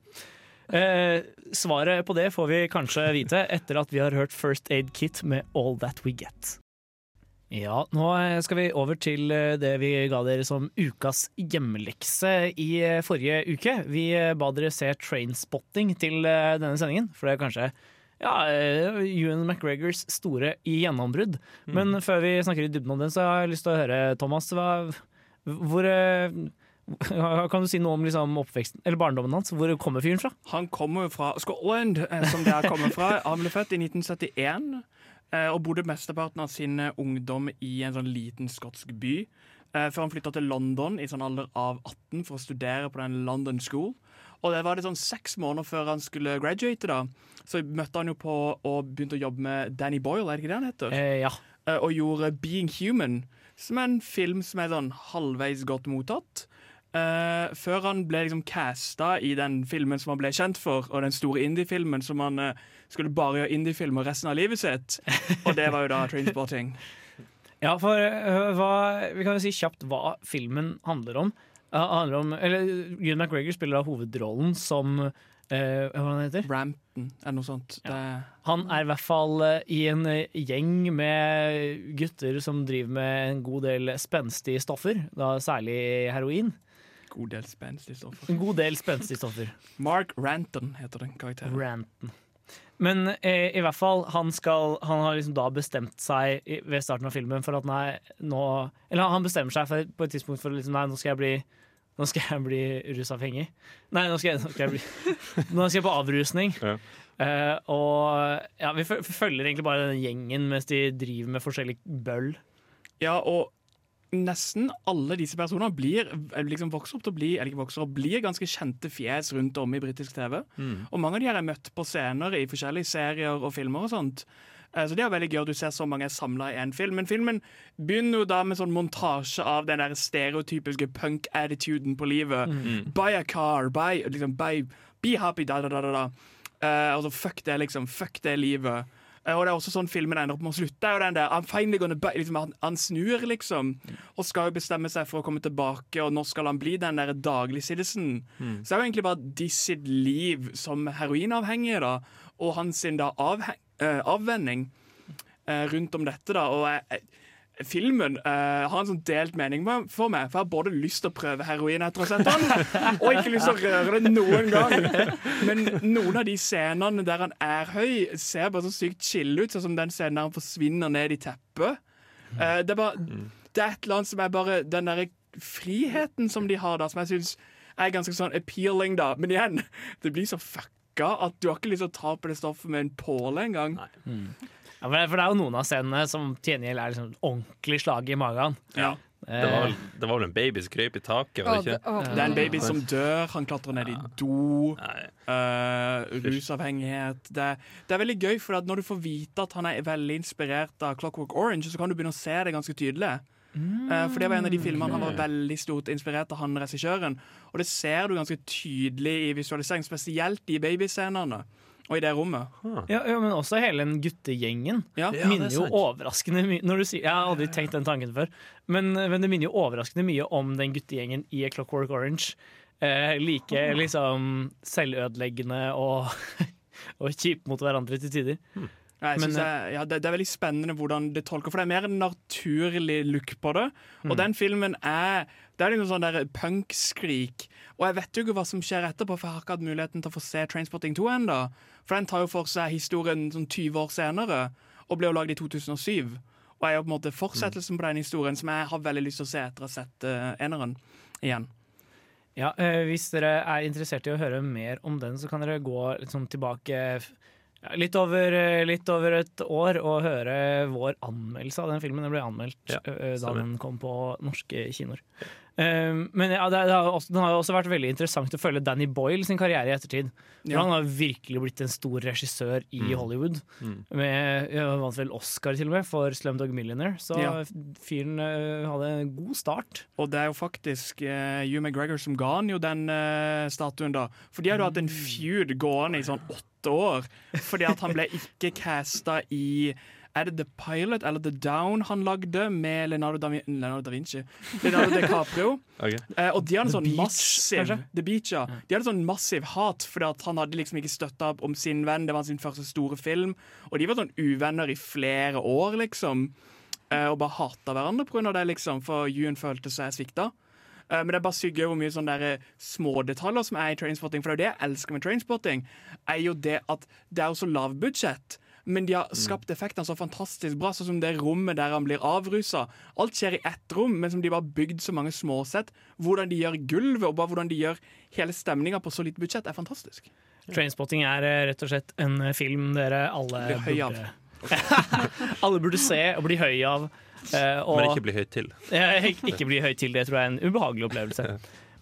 Eh, svaret på det får vi kanskje vite etter at vi har hørt First Aid Kit med All That We Get. Ja, nå skal vi over til eh, det vi ga dere som ukas hjemmelekse i eh, forrige uke. Vi eh, ba dere se Trainspotting til denne sendingen, for det er kanskje ja, eh, Ewan McGregors store gjennombrudd. Men før vi snakker i dybden om den, så har jeg lyst til å høre, Thomas, hva, hvor eh, Kan du si noe om liksom, oppveksten, eller barndommen hans? Hvor kommer fyren fra? Han kommer fra Scotland, eh, som det er kommet fra. Han ble født i 1971 eh, og bodde mesteparten av sin ungdom i en sånn liten skotsk by. Før han flytta til London i sånn alder av 18 for å studere på den London School. Og det var det sånn seks måneder før han skulle graduate, da. Så møtte han jo på og begynte å jobbe med Danny Boyle, er det ikke det han heter? Eh, ja. Eh, Og gjorde Being Human, som er en film som er sånn halvveis godt mottatt. Eh, før han ble liksom casta i den filmen som han ble kjent for, og den store indie-filmen som han eh, skulle bare gjøre indie-filmer resten av livet sitt. Og det var jo da Trainspotting. Ja, for uh, hva, Vi kan jo si kjapt hva filmen handler om. Ja, handler om, eller Ewan McGregor spiller da hovedrollen som eh, Hva han heter Brampton, eller noe sånt. Det, Han er i hvert fall eh, i en eh, gjeng med gutter som driver med en god del spenstige stoffer, da særlig heroin. god del spenstige stoffer. En god del spenstige stoffer. Mark Ranton heter den karakteren. Ranton. Men eh, i hvert fall, han, skal, han har liksom da bestemt seg i, ved starten av filmen for at nei, nå Eller han bestemmer seg for, på et tidspunkt for liksom, nei, nå skal jeg bli nå skal jeg bli rusavhengig. Nei, nå skal jeg, nå skal jeg, bli, nå skal jeg på avrusning. Ja. Uh, og ja, vi følger egentlig bare den gjengen mens de driver med forskjellig bøll. Ja, og nesten alle disse personene blir liksom vokser opp til å bli eller ikke vokser opp, blir ganske kjente fjes rundt om i britisk TV. Og mange av de her er møtt på scener i forskjellige serier og filmer og sånt. Eh, Så det er veldig gøy at du ser så mange samla i én film. Men filmen begynner jo da med sånn montasje av den der stereotypiske punk-attituden på livet. Mm. Buy a car, buy, liksom, buy, be happy, da, da, da, da. Eh, altså, fuck det, liksom. Fuck det livet. Eh, og det er også sånn filmen ender opp med å slutte. jo den der, I'm finally gonna buy, liksom, han, han snur, liksom. Og skal jo bestemme seg for å komme tilbake, og når skal han bli den der daglig citizen. Mm. Så det er jo egentlig bare de sitt liv som heroinavhengige, da, og hans sin da avheng, eh, avvenning uh, rundt om dette, da. Og jeg, jeg, Filmen uh, har en sånn delt mening med- for meg, for jeg har både lyst til å prøve heroin etter å ha sett den, og ikke lyst til å røre det noen gang. Men noen av de scenene der han er høy, ser bare så sykt chill ut, sånn som den scenen der han forsvinner ned i teppet. Uh, det, er bare, det er et eller annet som er bare den derre friheten som de har da, som jeg syns er ganske sånn appealing, da. Men igjen, det blir så fucka at du har ikke lyst til å ta på det stoffet med en påle engang. Ja, for, det, for det er jo noen av scenene som til gjengjeld er liksom ordentlig slag i magen. Ja. Det var, vel, det var vel en baby som krøp i taket, var det ikke? Det er en baby som dør, han klatrer ned i do. Uh, rusavhengighet. Det, det er veldig gøy, for at når du får vite at han er veldig inspirert av Clockwork Orange, så kan du begynne å se det ganske tydelig. Uh, for det var en av de filmene han var veldig stort inspirert av, han regissøren. Og det ser du ganske tydelig i visualisering, spesielt i babyscenene. Og i det rommet. Ja, ja, men også hele den guttegjengen Ja. Minner det er jo overraskende mye når du sier, Jeg har aldri tenkt den tanken før, men, men det minner jo overraskende mye om den guttegjengen i A Clockwork Orange. Eh, like liksom selvødeleggende og, og kjipe mot hverandre til tider. Ja, jeg Men, jeg, ja, det, det er veldig spennende hvordan det tolker, for det er mer en naturlig look på det. Og Mm. den filmen er Det er liksom sånn der punk-skrik. Og jeg vet jo ikke hva som skjer etterpå, for jeg har ikke hatt muligheten til å få se Trainspotting 2 ennå. For den tar jo for seg historien sånn 20 år senere, og ble jo lagd i 2007. Og er jo på en måte fortsettelsen på den historien som jeg har veldig lyst til å se etter å ha sett uh, eneren igjen. Ja, eh, Hvis dere er interessert i å høre mer om den, så kan dere gå litt sånn tilbake litt, over, eh, litt over et år å høre vår anmeldelse av den filmen. Den ble anmeldt Ja, eh, da den kom på norske kinoer. Eh, men ja, det, det har også, den har jo også vært veldig interessant å følge Danny Boyle sin karriere i ettertid. For Ja. Han har virkelig blitt en stor regissør i Mm. Hollywood. Mm. Med, vant vel Oscar til og med for Slumdog Millionaire, så Ja. fyren uh, hadde en god start. Og det er jo faktisk uh, Hugh McGregor som ga han jo den uh, statuen, da. For de har jo hatt en feud gående i sånn åtte år. Fordi at han ble ikke casta i Er det The Pilot eller The Down han lagde med Leonardo da, Vin- Leonardo da Vinci? Leonardo DiCaprio. okay. Eh, og de hadde The sånn Beach, massiv? The Beach, ja. De hadde sånn massiv hat, fordi at han hadde liksom ikke støtta opp om sin venn. Det var sin første store film. Og de var sånn uvenner i flere år, liksom. Eh, og bare hata hverandre pga. det, liksom, for Ewan følte seg svikta. Eh, men det er bare sykt gøy hvor mye sånne der smådetaljer som er i Trainspotting. For det er jo det jeg elsker med Trainspotting, er jo det at det er jo så lav budsjett. Men de har skapt effektene så fantastisk bra, sånn som det rommet der han blir avrusa. Alt skjer i ett rom, men som de bare har bygd så mange småsett. Hvordan de gjør gulvet, og bare hvordan de gjør hele stemninga på så lite budsjett, er fantastisk. Trainspotting er eh, rett og slett en eh, film dere alle burde Alle burde se og bli høy av. eh, og Men ikke bli høyt til. ikke, ikke bli høy til det, tror jeg er en ubehagelig opplevelse.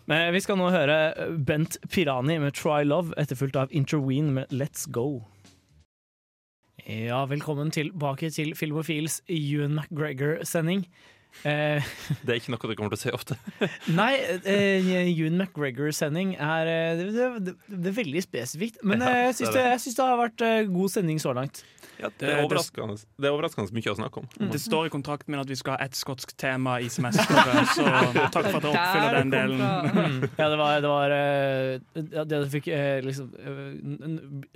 Men vi skal nå høre eh, Bent Pirani med 'Try Love', etterfulgt av Interween med 'Let's Go'. Ja, velkommen tilbake til Filmofils Ewan McGregor-sending. Eh, Det er ikke noe du kommer til å se ofte. nei, eh, Ewan McGregor-sending er, eh, det, det, det er veldig spesifikt. Men Ja, eh, jeg det syns det, det. jeg syns det har vært god sending så langt. Ja, det, Det- er overraskende, det er overraskende mye å snakke om. Det står i kontrakten min at vi skal ha ett skotsk tema i semesteret, så takk for at dere oppfyller den delen. Mm. Ja, det var, det var ja, Det du fikk liksom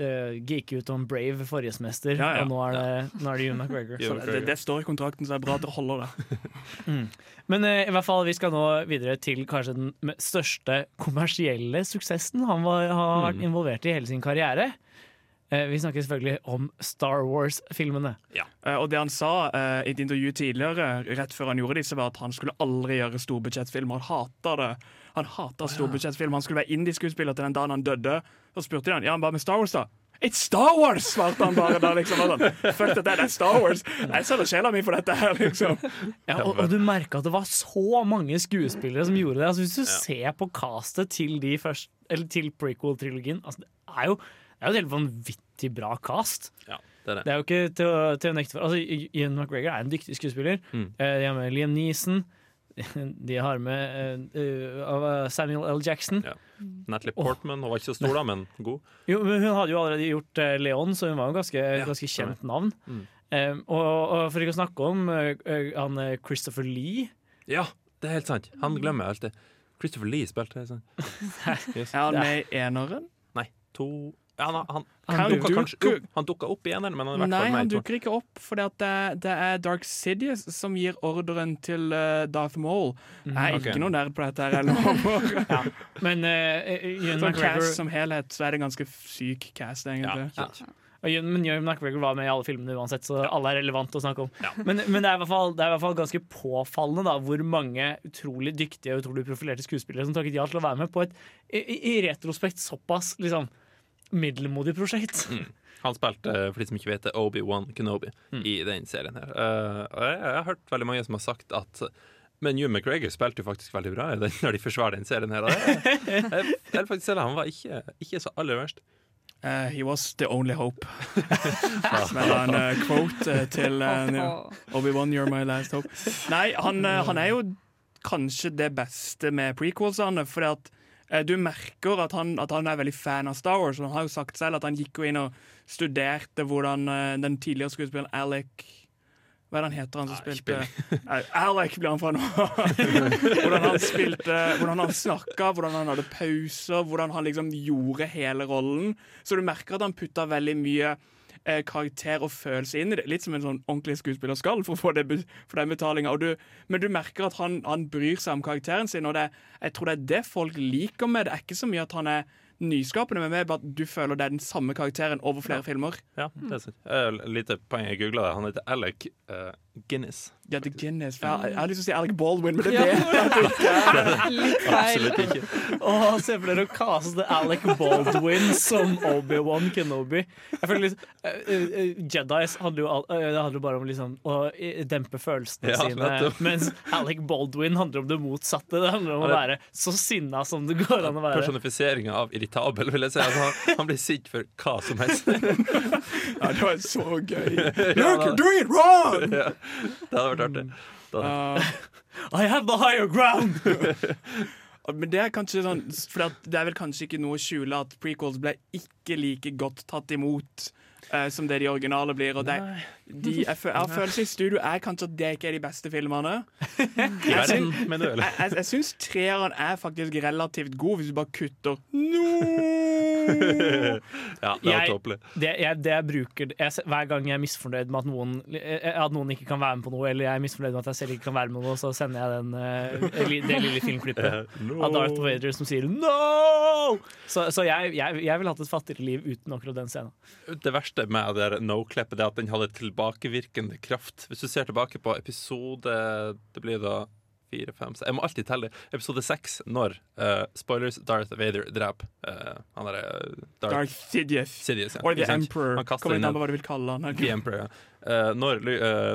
uh, ut om Brave forrige semester, Ja, ja. og nå er det, nå er det Ewan McGregor. Så det, det står i kontrakten, så det er bra at dere holder det. Mm. Men uh, i hvert fall, vi skal nå videre til kanskje den største kommersielle suksessen han var, har vært Mm. involvert i hele sin karriere. Eh, vi snakker selvfølgelig om Star Wars-filmene. Ja, og det han sa eh, i et intervju tidligere, rett før han gjorde disse, var at han skulle aldri gjøre storbudsjettfilm. Han hata det. Han hata storbudsjettfilm. Han skulle være indieskuespiller til den dagen han døde. Så spurte de han ja, men hva med Star Wars, da? It's Star Wars! svarte han bare da. liksom sånn, Fuck dette, det er Star Wars! Jeg selger sjela mi for dette her, liksom. Ja, og, og du merka at det var så mange skuespillere som gjorde det. Altså, hvis du ser på castet til, først, til prequel-trilogien altså, Det er jo det er jo et helt vanvittig bra cast. Ja, det er det. Det er jo ikke til å, til å nekte for. Altså, Ian McGregor er en dyktig skuespiller. Mm. Eh, Liam Neeson. De har med eh, eh, Samuel L. Jackson. Natalie Portman hun var ikke så stor, da, men god. Jo, men hun hadde jo allerede gjort Leon, så hun var jo ganske, ganske kjent navn. Mm. Um, og, og for ikke å snakke om eh, han Christopher Lee. Ja, det er helt sant. Han glemmer jeg alltid. Christopher Lee spilte sånn. Yes. Er han med i eneren? Nei, to ja, han, han, Han han, dukka dukker- kanskje opp, han dukka opp i eneren, men han er i hvert Nei, fall han dukker ikke opp, for det, det er Dark Sidious som gir ordren til uh, Darth Maul. Jeg er Ok. ikke noe nerd på dette. her jeg lover. Men uh, Ian Som McGregor cast som helhet så er det en ganske syk cast, egentlig. Ja. Ewan- Men Ewan McGregor var med i alle filmene uansett, så alle er relevant å snakke om. Men, men det, er i hvert fall, det er i hvert fall ganske påfallende da, hvor mange utrolig dyktige og utrolig profilerte skuespillere som takket ja til å være med på et i, i- i retrospekt såpass liksom, middelmodig prosjekt. Mm. Han spilte, eh, for de som ikke vet det, Obi-Wan Kenobi Mm. i den serien her. uh, og jeg, jeg har hørt veldig mange som har sagt at men Hugh McGregor spilte jo faktisk veldig bra den, når de forsvarer den serien her. Jeg, jeg, jeg, faktisk han var ikke, ikke så aller verst. Uh, he was the only hope. Som er en uh, quote til uh, Obi-Wan, you're my last hope. Nei, han, han er jo kanskje det beste med prequelsene, fordi at du merker at han, at han er veldig fan av Star Wars. Han har jo sagt selv at han gikk jo inn og studerte hvordan eh, den tidligere skuespilleren Alec hva er det han heter, han som spilte Nei, Alec blir han fra nå. hvordan han spilte, hvordan han snakka, hvordan han hadde pauser, hvordan han liksom gjorde hele rollen. Så du merker at han putta veldig mye eh, karakter og følelse inn i det. Litt som en sånn ordentlig skuespiller skal for å få det, for den betalinga. Men du merker at han, han bryr seg om karakteren sin, og det, jeg tror det er det folk liker med det. Det er ikke så mye at han er nyskapende, men mer bare at du føler det er den samme karakteren over flere filmer. Ja, det er sant. Uh, lite poeng jeg googla det. Han heter Alec uh, Guinness. Ja, The Guinness. Jeg, har lyst til å si Alec Baldwin, men det Ja. vet jeg det ikke er. Litt feil. Absolutt ikke. Åh, Se for dere å kaste Alec Baldwin som Obi-Wan Kenobi. Jeg føler liksom, uh, Jedis handler jo, eh, det handler jo bare om liksom, å dempe følelsene Ja, sine, mens Alec Baldwin handler om det motsatte. Det handler om å være så sinna som det går an å være. Personifiseringa av irritabel, vil jeg si. Altså, han, han blir sint for hva som helst. Ja, det var så gøy. Ja, Look, da- you're doing it wrong! Ja, det hadde vært artig. Det hadde- I have the higher ground! Men det er kanskje sånn For det er vel kanskje ikke noe å skjule at prequels ble ikke like godt tatt imot eh, som det de originale blir. Og det, de, jeg, jeg har følelsen i studio er kanskje at det ikke er de beste filmene. Jeg, jeg, jeg syns treeren er faktisk relativt god, hvis du bare kutter ja, det var tåpelig. Det, jeg, det jeg bruker jeg, Hver gang jeg er misfornøyd med at noen, eh, at noen ikke kan være med på noe, eller jeg er misfornøyd med at jeg selv ikke kan være med på noe, så sender jeg den, eh, det lille filmklippet No. av Darth Vader som sier 'no'! Så, så jeg, jeg, jeg ville hatt et fattigere liv uten akkurat den scenen. Det verste med det no-klippet er at den hadde tilbakevirkende kraft. Hvis du ser tilbake på episode Det blir da fire, fem Jeg må alltid telle. Episode seks, når uh, spoilers Darth Vader dreper uh, han derre Darth, Darth Sidious. Sidious ja. Or The Emperor. Kommer an på hva du vil kalle han. The Emperor, ja. Når,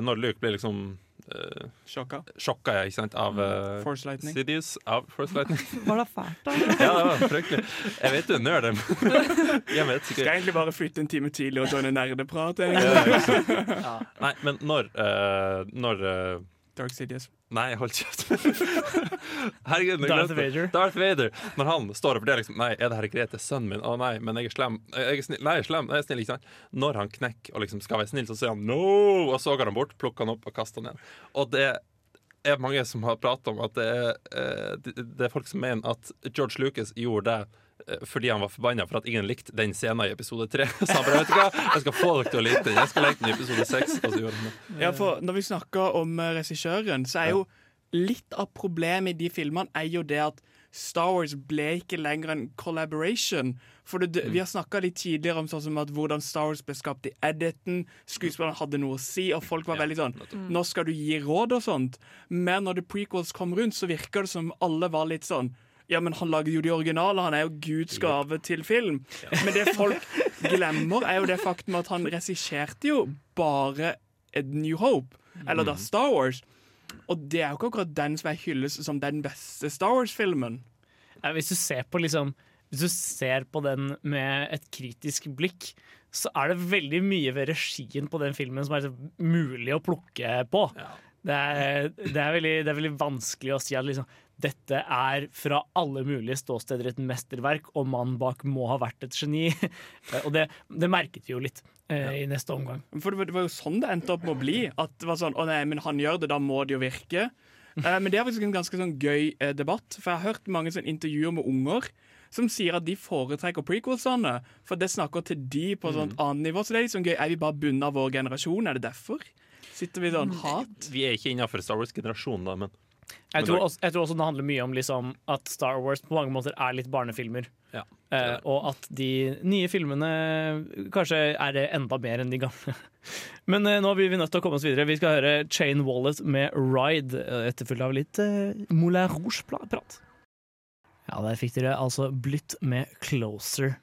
når Luke blir liksom eh, Sjokka. Sjokka, ja, ikke sant, av uh, Force Lightning. Sidious. Av Force Lightning. Var det fælt, da? ja, det var fryktelig. Jeg vet du er nerd, jeg vet sikkert. Skal jeg egentlig bare flytte en time tidlig og joine nerdeprat? Ja? Nei, men når, uh, når eh, Dark Sidious. Nei, hold kjeft. Herregud, Darth. Vader. Darth Vader. Når han står og vurderer liksom, Nei, er det her Grete sønnen min. Å nei, men jeg er slem. Jeg er snill. Nei, jeg er slem. Jeg er snill, ikke sant? Når han knekker og liksom skal være snill, så sier han no! Og så går han bort, plukker han opp og kaster han igjen. Og det er mange som har pratet om at det er, eh, det- det er folk som mener at George Lucas gjorde det fordi han var forbanna for at ingen likte den scenen i episode tre. Så han bare, vet du hva, jeg skal få dere til å like den. Jeg skal like den i episode seks. Ja, for når vi snakker om eh, regissøren, så er jo litt av problemet i de filmene er jo det at Star Wars ble ikke lenger en collaboration. For det, Vi har snakka litt tidligere om sånn som at hvordan Star Wars ble skapt i editen. Skuespillerne hadde noe å si, og folk var veldig sånn Nå skal du gi råd og sånt. Men når The Prequels kom rundt, så virker det som alle var litt sånn ja, men han lager jo de originale, han er jo Guds gave til film. Men det folk glemmer, er jo det faktum at han regisserte jo bare A New Hope, eller da Star Wars. Og det er jo ikke akkurat den som er hylles som den beste Star Wars-filmen. Hvis du ser på liksom Hvis du ser på den med et kritisk blikk, så er det veldig mye ved regien på den filmen som er liksom mulig å plukke på. Det, er, det, er veldig, det er veldig vanskelig å si at liksom, dette er fra alle mulige ståsteder et mesterverk, og mannen bak må ha vært et geni. og det, det merket vi jo litt eh, i neste omgang. For det var, det var jo sånn det endte opp med å bli. At det var sånn, å nei, men han gjør det, da må det jo virke. Eh, men det er faktisk en ganske sånn gøy eh, debatt, for jeg har hørt mange sånn intervjuer med unger som sier at de foretrekker prequelsene, for det snakker til de på et sånt annet nivå. Så det er sånn gøy. Er vi bare bundet av vår generasjon? Er det derfor? Sitter vi sånn hat? Vi er ikke innafor Star Wars-generasjonen, da, men Jeg tror, også, jeg tror også det handler mye om liksom, at Star Wars på mange måter er litt barnefilmer. Ja. Eh, og at de nye filmene kanskje er enda mer enn de gamle. Men eh, nå blir vi nødt til å komme oss videre. Vi skal høre Chain Wallet med Ride, eh, etterfulgt av litt eh, Moulin Rouge-prat. Ja, der fikk dere altså Blytt med Closer.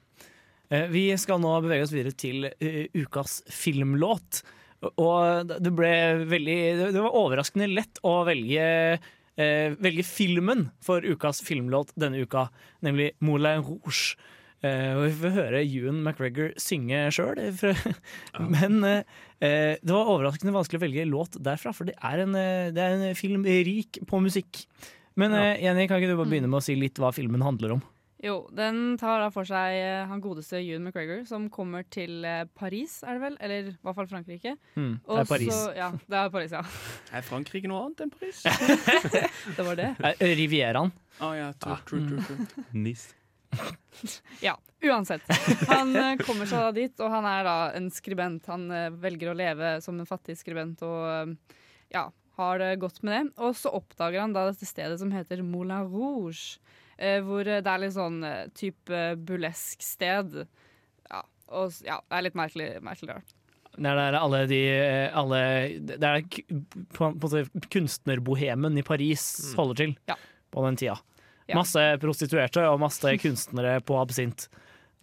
Eh, vi skal nå bevege oss videre til eh, ukas filmlåt. Og det ble veldig Det var overraskende lett å velge eh, velge filmen for ukas filmlåt denne uka, nemlig Moulin Rouge. Eh, og vi får høre Ewan McGregor synge sjøl. Men eh, eh, det var overraskende vanskelig å velge låt derfra, for det er en, eh, det er en film rik på musikk. Men eh, Jenny, kan ikke du bare begynne med å si litt hva filmen handler om? Jo, den tar da for seg eh, han godeste Ewan McGregor, som kommer til eh, Paris, er det vel? Eller i hvert fall Frankrike. Mm, det er Paris. Så, ja, det er Paris, ja. Er Frankrike noe annet enn Paris? Det var det. Eh, Rivieraen. Å ja, true, true, true, true. nice. Ja, uansett. Han kommer seg da dit, og han er da en skribent. Han velger å leve som en fattig skribent og ja, har det godt med det. Og så oppdager han da dette stedet som heter Moulin Rouge. Eh, Hvor det er litt sånn eh, type burlesk sted. Ja, og ja, det er litt merkelig, merkelig rart. Det er alle de eh, alle, Det er på, på en kunstnerbohemen i Paris holder til Ja. på den tida. Ja. Masse prostituerte og masse kunstnere på absint.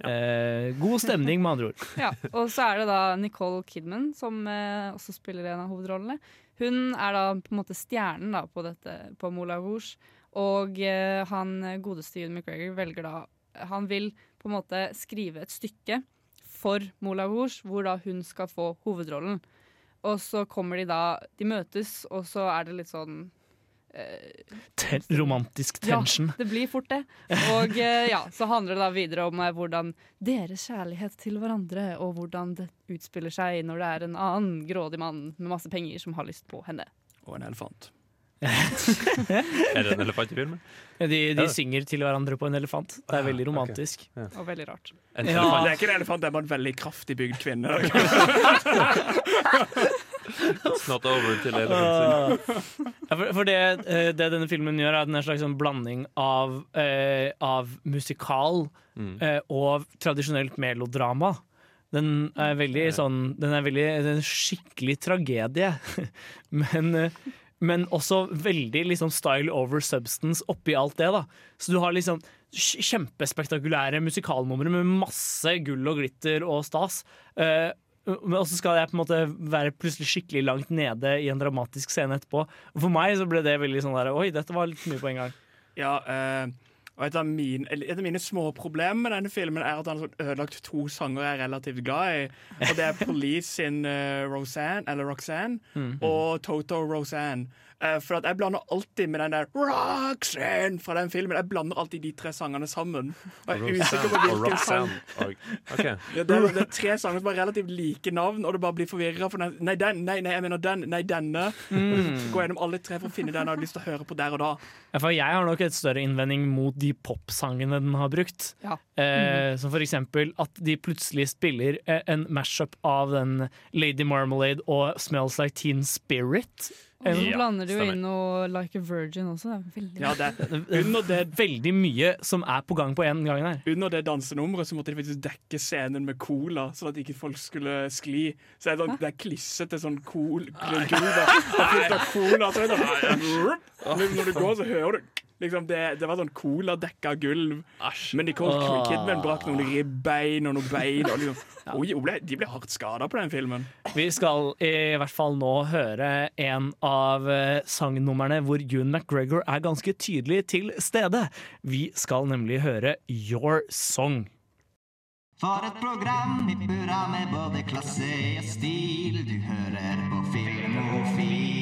Eh, god stemning, med andre ord. Ja, og så er det da Nicole Kidman som eh, også spiller en av hovedrollene. Hun er da på en måte stjernen da på, dette, på Moulin Rouge. Og eh, han godeste Ewan McGregor velger da Han vil på en måte skrive et stykke for Moulin Rouge, hvor da hun skal få hovedrollen. Og så kommer de da De møtes, og så er det litt sånn eh, Ten romantisk tension. ja, det blir fort det. Og eh, ja, så handler det da videre om eh, hvordan deres kjærlighet til hverandre, og hvordan det utspiller seg når det er en annen grådig mann med masse penger som har lyst på henne. Og en elefant. Er det en elefant i filmen? De, de Ja. synger til hverandre på en elefant. Det er veldig romantisk. Og veldig rart. En Ja. Det er ikke en elefant, det er bare en veldig kraftig bygd kvinne. It's not over til elefanten. Ja, for, for det, eh, det denne filmen gjør, er at den er en slags sånn blanding av, eh, av musikal Mm. eh, og tradisjonelt melodrama. Den er veldig sånn Den er veldig den er en skikkelig tragedie. men, eh, men også veldig liksom style over substance oppi alt det. da Så du har liksom kjempespektakulære musikalnumre med masse gull og glitter og stas. Uh, men også skal jeg på en måte være plutselig skikkelig langt nede i en dramatisk scene etterpå. Og for meg så ble det veldig sånn der Oi, dette var litt mye på en gang. Ja, eh, Og et av, mine, et av mine små problemer med denne filmen er at han har ødelagt to sanger jeg er relativt glad i. Og det er Police sin uh, Roseanne, eller Roxanne, Mm. og Toto Roseanne. Eh, for at jeg blander alltid med den der Roxanne fra den filmen. Jeg blander alltid de tre sangene sammen. Og jeg er usikker på hvilken sang. Okay. Ja, det, er, det er tre sanger som har relativt like navn, og det bare blir forvirra. For nei, den, nei, nei, jeg mener den, nei, denne. Mm. Gå gjennom alle tre for å finne den jeg har lyst til å høre på der og da. Ja, for jeg har nok et større innvending mot de popsangene den har brukt. Ja. Eh, som for eksempel at de plutselig spiller eh, en mashup av den Lady Marmalade og Smells Like Teen Spirit. Og så blander du jo stemmer. inn noe Like a Virgin også. Det er veldig Ja, det, under det, Veldig mye som er på gang på en gang her. under det dansenummeret så måtte de faktisk dekke scenen med cola, sånn at ikke folk skulle skli. Så er det, sånn, det er klissete sånn cool, cool, er av cola. Så er det sånn, når du går, så hører du Liksom det, det var sånn coladekka gulv. gulv. Men Nicole Åh. Kidman brakk noen ribbein og noen bein. Og liksom, oi, ble, de ble hardt skada på den filmen. Vi skal i hvert fall nå høre en av eh, sangnumrene hvor June McGregor er ganske tydelig til stede. Vi skal nemlig høre Your Song. For et program i burra med både klasse og stil. Du hører på Filmofil.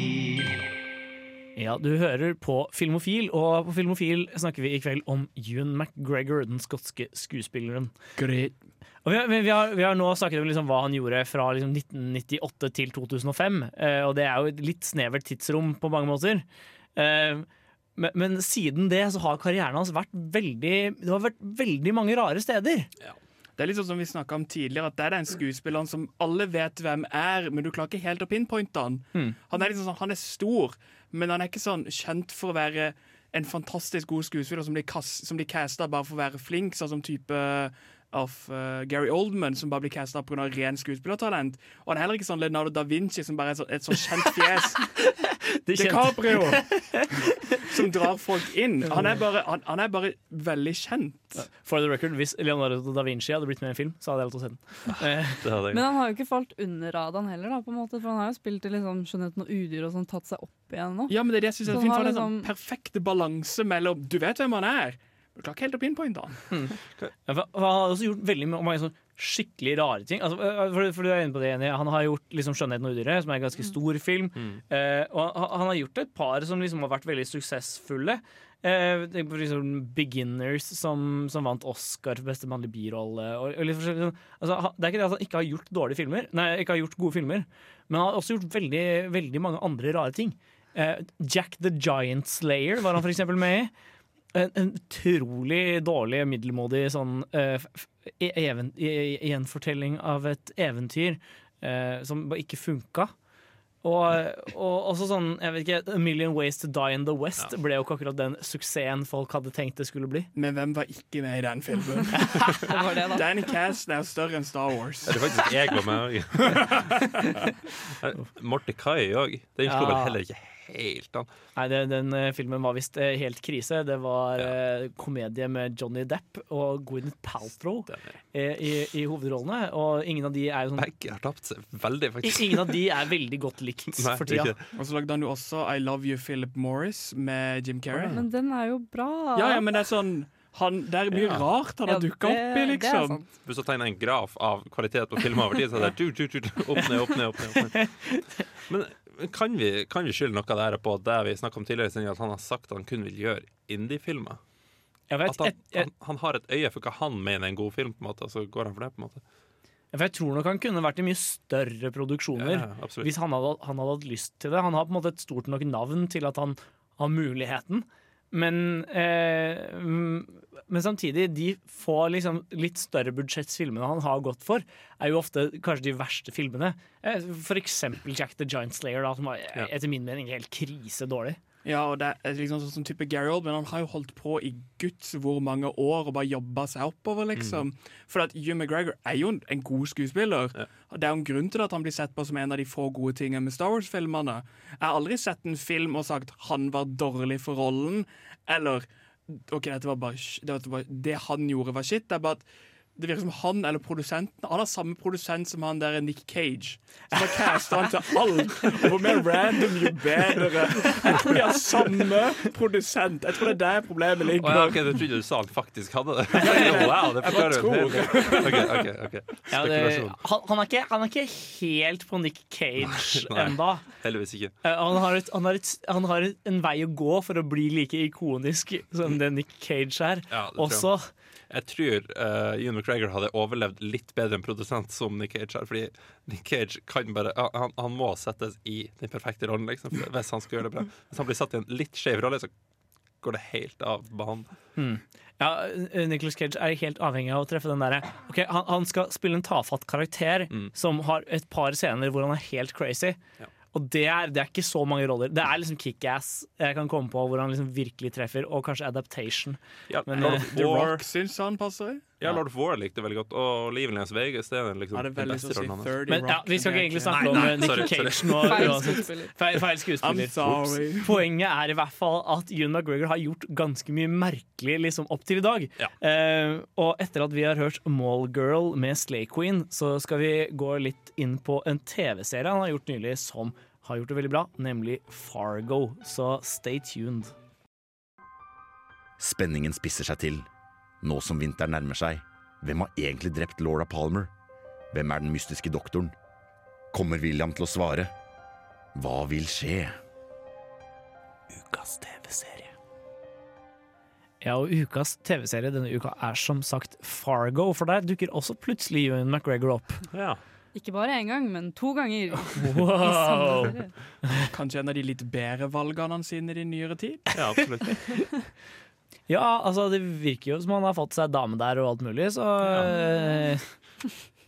Ja, du hører på Filmofil, og på Filmofil snakker vi i kveld om Ewan McGregor, den skotske skuespilleren. Og vi, har, vi, har, vi har nå snakket om liksom hva han gjorde fra liksom 1998 til 2005, eh, og det er jo et litt snevert tidsrom på mange måter. Eh, men, men siden det så har karrieren hans vært veldig Det har vært veldig mange rare steder. Det er litt sånn som vi om tidligere, at det er den skuespilleren som alle vet hvem er, men du klarer ikke helt å pinpointe han. Han er liksom sånn, han er stor, men han er ikke sånn kjent for å være en fantastisk god skuespiller som blir, kas- som blir casta bare for å være flink, sånn som type av uh, Gary Oldman, som bare blir casta pga. ren skuespillertalent. Og han er heller ikke sånn Leonardo da Vinci, som bare er så, et sånn kjent fjes. DiCaprio! som drar folk inn. Han er bare, han, han er bare veldig kjent. For the record, Hvis Leonardo da Vinci hadde blitt med i en film, så hadde jeg til å se den. Eh, Men han har jo ikke falt under radaren heller, da, på en måte, for han har jo spilt i liksom, Skjønnheten og udyr og sånn, tatt seg opp igjen nå. Ja, men det er det jeg synes er fint, han for har det er en sånn liksom- perfekte balanse mellom Du vet hvem han er, du klarer ikke helt å pinpointe han. For Han har også gjort veldig mange sånn skikkelig rare ting. Altså, for, for du er inne på det, Jenny. Han har gjort liksom 'Skjønnheten og udyret', som er en ganske stor film. Eh, og han, han har gjort et par som liksom har vært veldig suksessfulle. Eh, på liksom 'Beginners', som, som vant Oscar for beste mannlige birolle. Og, og litt sånn. altså, han- det er ikke det at han ikke har gjort dårlige filmer, nei, ikke har gjort gode filmer, men han har også gjort veldig, veldig mange andre rare ting. Eh, Jack the Giant Slayer var han eksempel med i. En, en utrolig dårlig, middelmådig sånn even, e- gjenfortelling av et eventyr uh, som bare ikke funka. Og, og også sånn, jeg vet ikke, A Million Ways to Die in the West ble jo ikke akkurat den suksessen folk hadde tenkt det skulle bli. Men hvem var ikke med i den filmen? Det var det, da. Danny Cass er større enn Star Wars. Er det faktisk jeg var med òg? Kai òg. Den slo vel heller ikke helt an. Nei, det, den eh, filmen var visst eh, helt krise. Det var eh, komedie med Johnny Depp og Gwyneth Paltrow eh, i, i hovedrollene. Og ingen av de er jo sånn Begge har tapt seg veldig, faktisk. Ingen av de er veldig godt likt Nei, for tida. ikke Og så lagde han jo også I Love You Philip Morris med Jim Carrey. Men den er jo bra. Ja, ja, men det er sånn han, Det er mye Ja. rart han har Ja, dukka opp i, liksom. Hvis du tegner en graf av kvalitet på film over tid, så er det du, du, du, du, opp ned, opp ned, opp ned. Opp ned. Men kan vi, kan vi skylde noe her på det vi snakka om tidligere, at han har sagt at han kun vil gjøre indie-filmer? At han, et, jeg, han, han har et øye for hva han mener er en god film, på en måte, og så går han for det. på en måte for jeg tror nok han kunne vært i mye større produksjoner Ja, ja, hvis han hadde, han hadde hatt lyst til det. Han har på en måte et stort nok navn til at han har muligheten. Men, eh, men samtidig, de få liksom, litt større budsjettsfilmene han har gått for, er jo ofte kanskje de verste filmene. Eh, For eksempel Jack the Giant Slayer, da, som var ja. etter min mening helt krisedårlig. Ja, og det er liksom sånn type Gary Oldman. Han har jo holdt på i guds hvor mange år og bare jobba seg oppover, liksom. For at Hugh McGregor er jo en, god skuespiller. Ja. Det er jo en grunn til at han blir sett på som en av de få gode tingene med Star Wars-filmene. Jeg har aldri sett en film og sagt han var dårlig for rollen, eller OK, dette var bare, sh- det, var det han gjorde, var shit. Det er bare at det virker som han eller produsenten Han har samme produsent som han der Nick Cage. Som har casta han til alt. Og hvor mer random, jo bedre. Jeg tror de har samme produsent. Jeg tror det er der problemet ligger. Oh, ja, okay, Jeg trodde du sa han faktisk hadde det. wow, det Jeg bare forklarer jo okay, okay, del. Ok, ok, ok. Ja, det, han, han, er ikke, han er ikke helt på Nick Cage ennå. Heldigvis ikke. Eh, Han har, et, han, har et, han har en vei å gå for å bli like ikonisk som det Nick Cage er. Ja, det tror jeg. Jeg tror uh, Ewan McGregor hadde overlevd litt bedre en produsent som Nick Cage. Fordi Nick Cage kan bare han, han må settes i den perfekte rollen liksom, hvis han skal gjøre det bra. Hvis han blir satt i en litt skjev rolle, så går det helt av banen. Hmm. Ja, Nicholas Nicolas Cage er helt avhengig av å treffe den derre Ok, han, han skal spille en tafatt karakter som har et par scener hvor han er helt crazy. Og det er, det er ikke så mange roller. Det er liksom kickass jeg kan komme på hvor han liksom virkelig treffer, og kanskje adaptation. Ja, Men, eh, The Rock syns han passer. Ja, Lord of War likte jeg veldig godt. Og Livet Las Vegas det er liksom Ja, det er veldig beste sånn si rollen hans. 30 Men ja, vi skal ikke egentlig snakke Nei, om nei, eh, Nick sorry, Cage nå. Feil skuespiller. Feil, feil I'm skuespiller. sorry. Poenget er i hvert fall at Ewan McGregor har gjort ganske mye merkelig liksom, opp til i dag. Ja. Uh, og etter at vi har hørt Mallgirl med Slay Queen, så skal vi gå litt inn på en TV-serie han har gjort nylig som har gjort det veldig bra, nemlig Fargo. Så stay tuned. Spenningen spisser seg til. Nå som vinteren nærmer seg, hvem har egentlig drept Laura Palmer? Hvem er den mystiske doktoren? Kommer William til å svare? Hva vil skje? Ukas TV-serie. Ja, og ukas TV-serie denne uka er som sagt Fargo, for der dukker også plutselig Ewan McGregor opp. Ja. Ikke bare én gang, men to ganger. Wow. Kanskje en av de litt bedre valgene hans sine i nyere tid. ja, absolutt. Ja, altså det virker jo som han har fått seg dame der og alt mulig, så ja.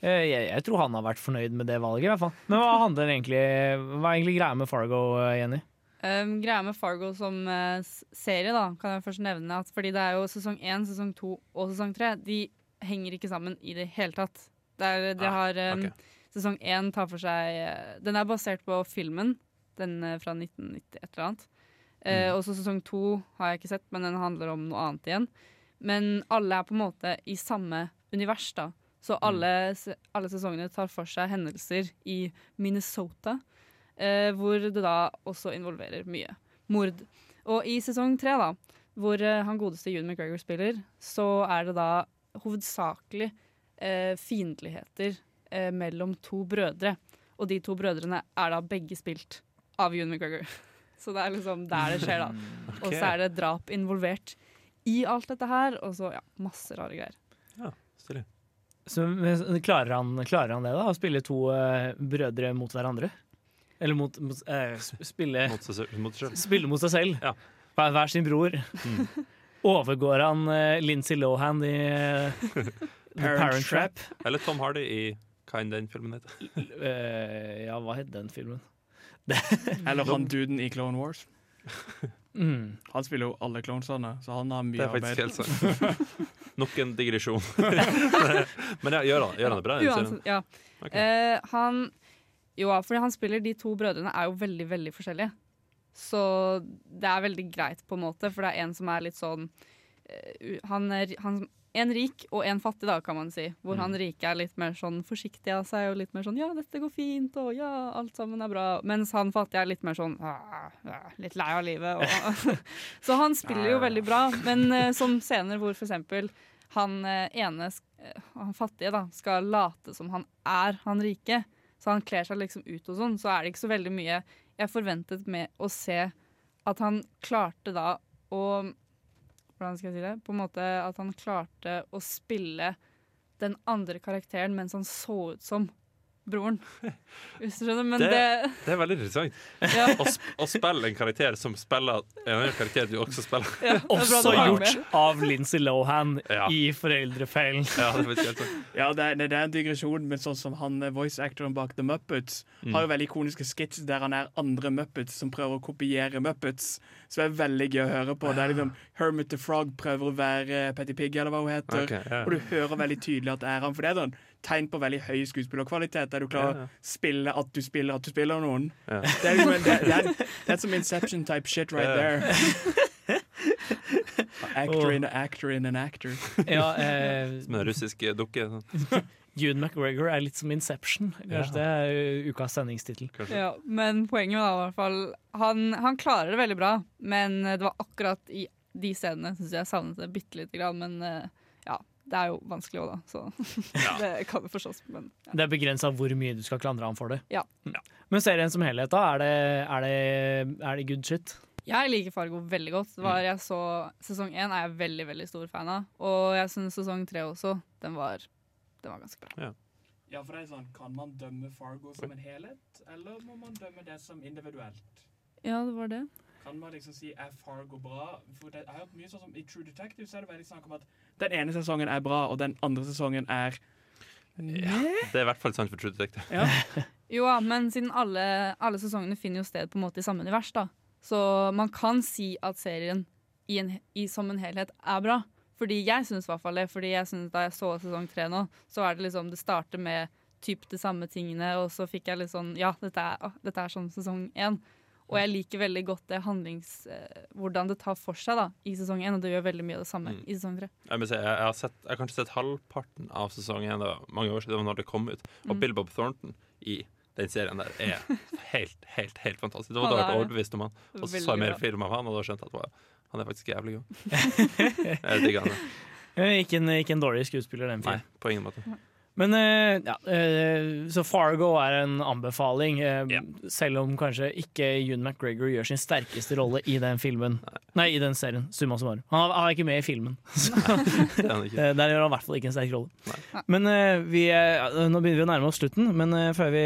jeg, jeg tror han har vært fornøyd med det valget, i hvert fall. Men hva handler egentlig Hva er egentlig greia med Fargo, eh, Jenny? Um, greia med Fargo som uh, serie, da, kan jeg først nevne at fordi det er jo sesong én, sesong to og sesong tre, de henger ikke sammen i det hele tatt. Det er, de Ah, har um, okay. Sesong én tar for seg eh, Den er basert på filmen, den eh, fra 1990 et eller annet. Eh, og så sesong to har jeg ikke sett, men den handler om noe annet igjen. Men alle er på en måte i samme univers, da. Så alle, alle sesongene tar for seg hendelser i Minnesota, eh, hvor det da også involverer mye mord. Og i sesong tre, da, hvor eh, han godeste Ewan McGregor spiller, så er det da hovedsakelig eh, fiendtligheter eh, mellom to brødre. Og de to brødrene er da begge spilt av Ewan McGregor. Så det er liksom der det skjer, da. Og så er det drap involvert i alt dette her, og så ja, masse rare greier. Ja, stilig. Så, klarer, han, klarer han det, da? Å spille to uh, brødre mot hverandre? Eller mot, mot uh, spille, Mot seg selv- mot seg selv. spille mot seg selv? Ja. Hver, hver sin bror. Overgår han uh, Lindsay Lohan i uh, Parent Parent Trap? Eller Tom Hardy i hva enn den filmen heter. uh, ja, hva het den filmen? Eller han duden i Clone Wars. Mm. Han spiller jo alle clonesene, så han har Det mye er faktisk helt arbeid. sant. Nok en digresjon. Men ja, gjør han, gjør han det bra? Uansett, ja. Okay. Uh, han Jo, fordi han spiller De to brødrene er jo veldig, veldig forskjellige. Så det er veldig greit, på en måte, for det er en som er litt sånn uh, Han er han, en rik og en fattig, da, kan man si. Hvor Mm. han rike er litt mer sånn forsiktig av seg og litt mer sånn 'ja, dette går fint', og 'ja, alt sammen er bra'. Mens han fattige er litt mer sånn «Ah, ah, litt lei av livet. Og, så han spiller jo veldig bra, men uh, som scener hvor for eksempel han uh, ene, eh, han fattige, da, skal late som han er han rike, så han kler seg liksom ut og sånn, så er det ikke så veldig mye jeg forventet med å se at han klarte da å Hvordan skal jeg si det? På en måte at han klarte å spille den andre karakteren mens han så ut som broren. Hvis du skjønner? Men det, det, det er veldig interessant. Ja. Å, sp å spille en karakter som spiller en annen karakter du også spiller. Ja, Også gjort av Lindsay Lohan Ja. i Foreldrefeilen. Ja, det. Ja, det er, det er en digresjon, men sånn som han eh, voice-actoren bak The Muppets Mm. har jo veldig ikoniske skits der han er andre Muppets som prøver å kopiere Muppets. som er veldig gøy å høre på. Det er liksom Hermit the Frog prøver å være Petty Pig, eller hva hun heter. okay. Og du hører veldig tydelig at det er han. For det er sånn tegn på veldig høy skuespillerkvalitet, der du klarer Ja, ja. å spille at du spiller at du spiller noen. Ja. Det er liksom det, det er, det er som Inception-type shit right Ja. there. Actor in an actor in an actor. Ja, eh, Som en russisk dukke. June McGregor er litt som Inception. Kanskje Ja. det er ukas sendingstittel. Ja, men poenget var i hvert fall han, han klarer det veldig bra, men det var akkurat i de scenene synes jeg savnet det bitte lite grann. Men eh, det er jo vanskelig òg, da, så det kan jo forstås. Men ja. Det er begrensa hvor mye du skal klandre ham for det. Ja. Men serien som helhet, da? Er det, er det, er det good shit? Jeg liker Fargo veldig godt. Var, jeg så, sesong én er jeg veldig veldig stor fan av. Og jeg syns sesong tre også. Den var, den var ganske bra. Ja, for det er sånn, Kan man dømme Fargo som en helhet, eller må man dømme det som individuelt? Ja, det var det. Kan man liksom si er Fargo bra? For det, er har mye sånn som I True Detective så er det veldig snakk om at den ene sesongen er bra, og den andre sesongen er Det er i hvert fall sant for True Detective. Ja. Jo, men siden alle, alle sesongene finner jo sted på en måte i samme univers, da. Så man kan si at serien i en, i, som en helhet er bra. Fordi jeg syns i hvert fall det. Fordi jeg synes Da jeg så sesong tre nå, så er det liksom Det starter med typ de samme tingene, og så fikk jeg litt sånn Ja, dette er, dette er sånn sesong én. Og jeg liker veldig godt det handlings... Eh, hvordan det tar for seg da i sesong én, og det gjør veldig mye av det samme Mm. i sesong tre. Jeg, jeg, jeg, har sett, jeg har kanskje sett halvparten av sesong én. Det var mange år siden det var når det kom ut. Og Mm. Bill Bob Thornton i den serien der er helt, helt helt fantastisk. Det var da jeg ble overbevist om han. Og så så jeg mer film av han, og da skjønte jeg at wow, han er faktisk jævlig god. jeg digger han. Eh, Ikke en, ikke en dårlig skuespiller, den Nei, fyren. på ingen måte. Men eh, ja, eh, Så Fargo er en anbefaling, eh, selv om kanskje ikke Ewan McGregor gjør sin sterkeste rolle i den filmen. Nei, i den serien. Summa summarum. Han, er- han ikke med i filmen. Eh, Der gjør han i hvert fall ikke en sterk rolle. Men vi, nå begynner vi å nærme oss slutten, men før, vi,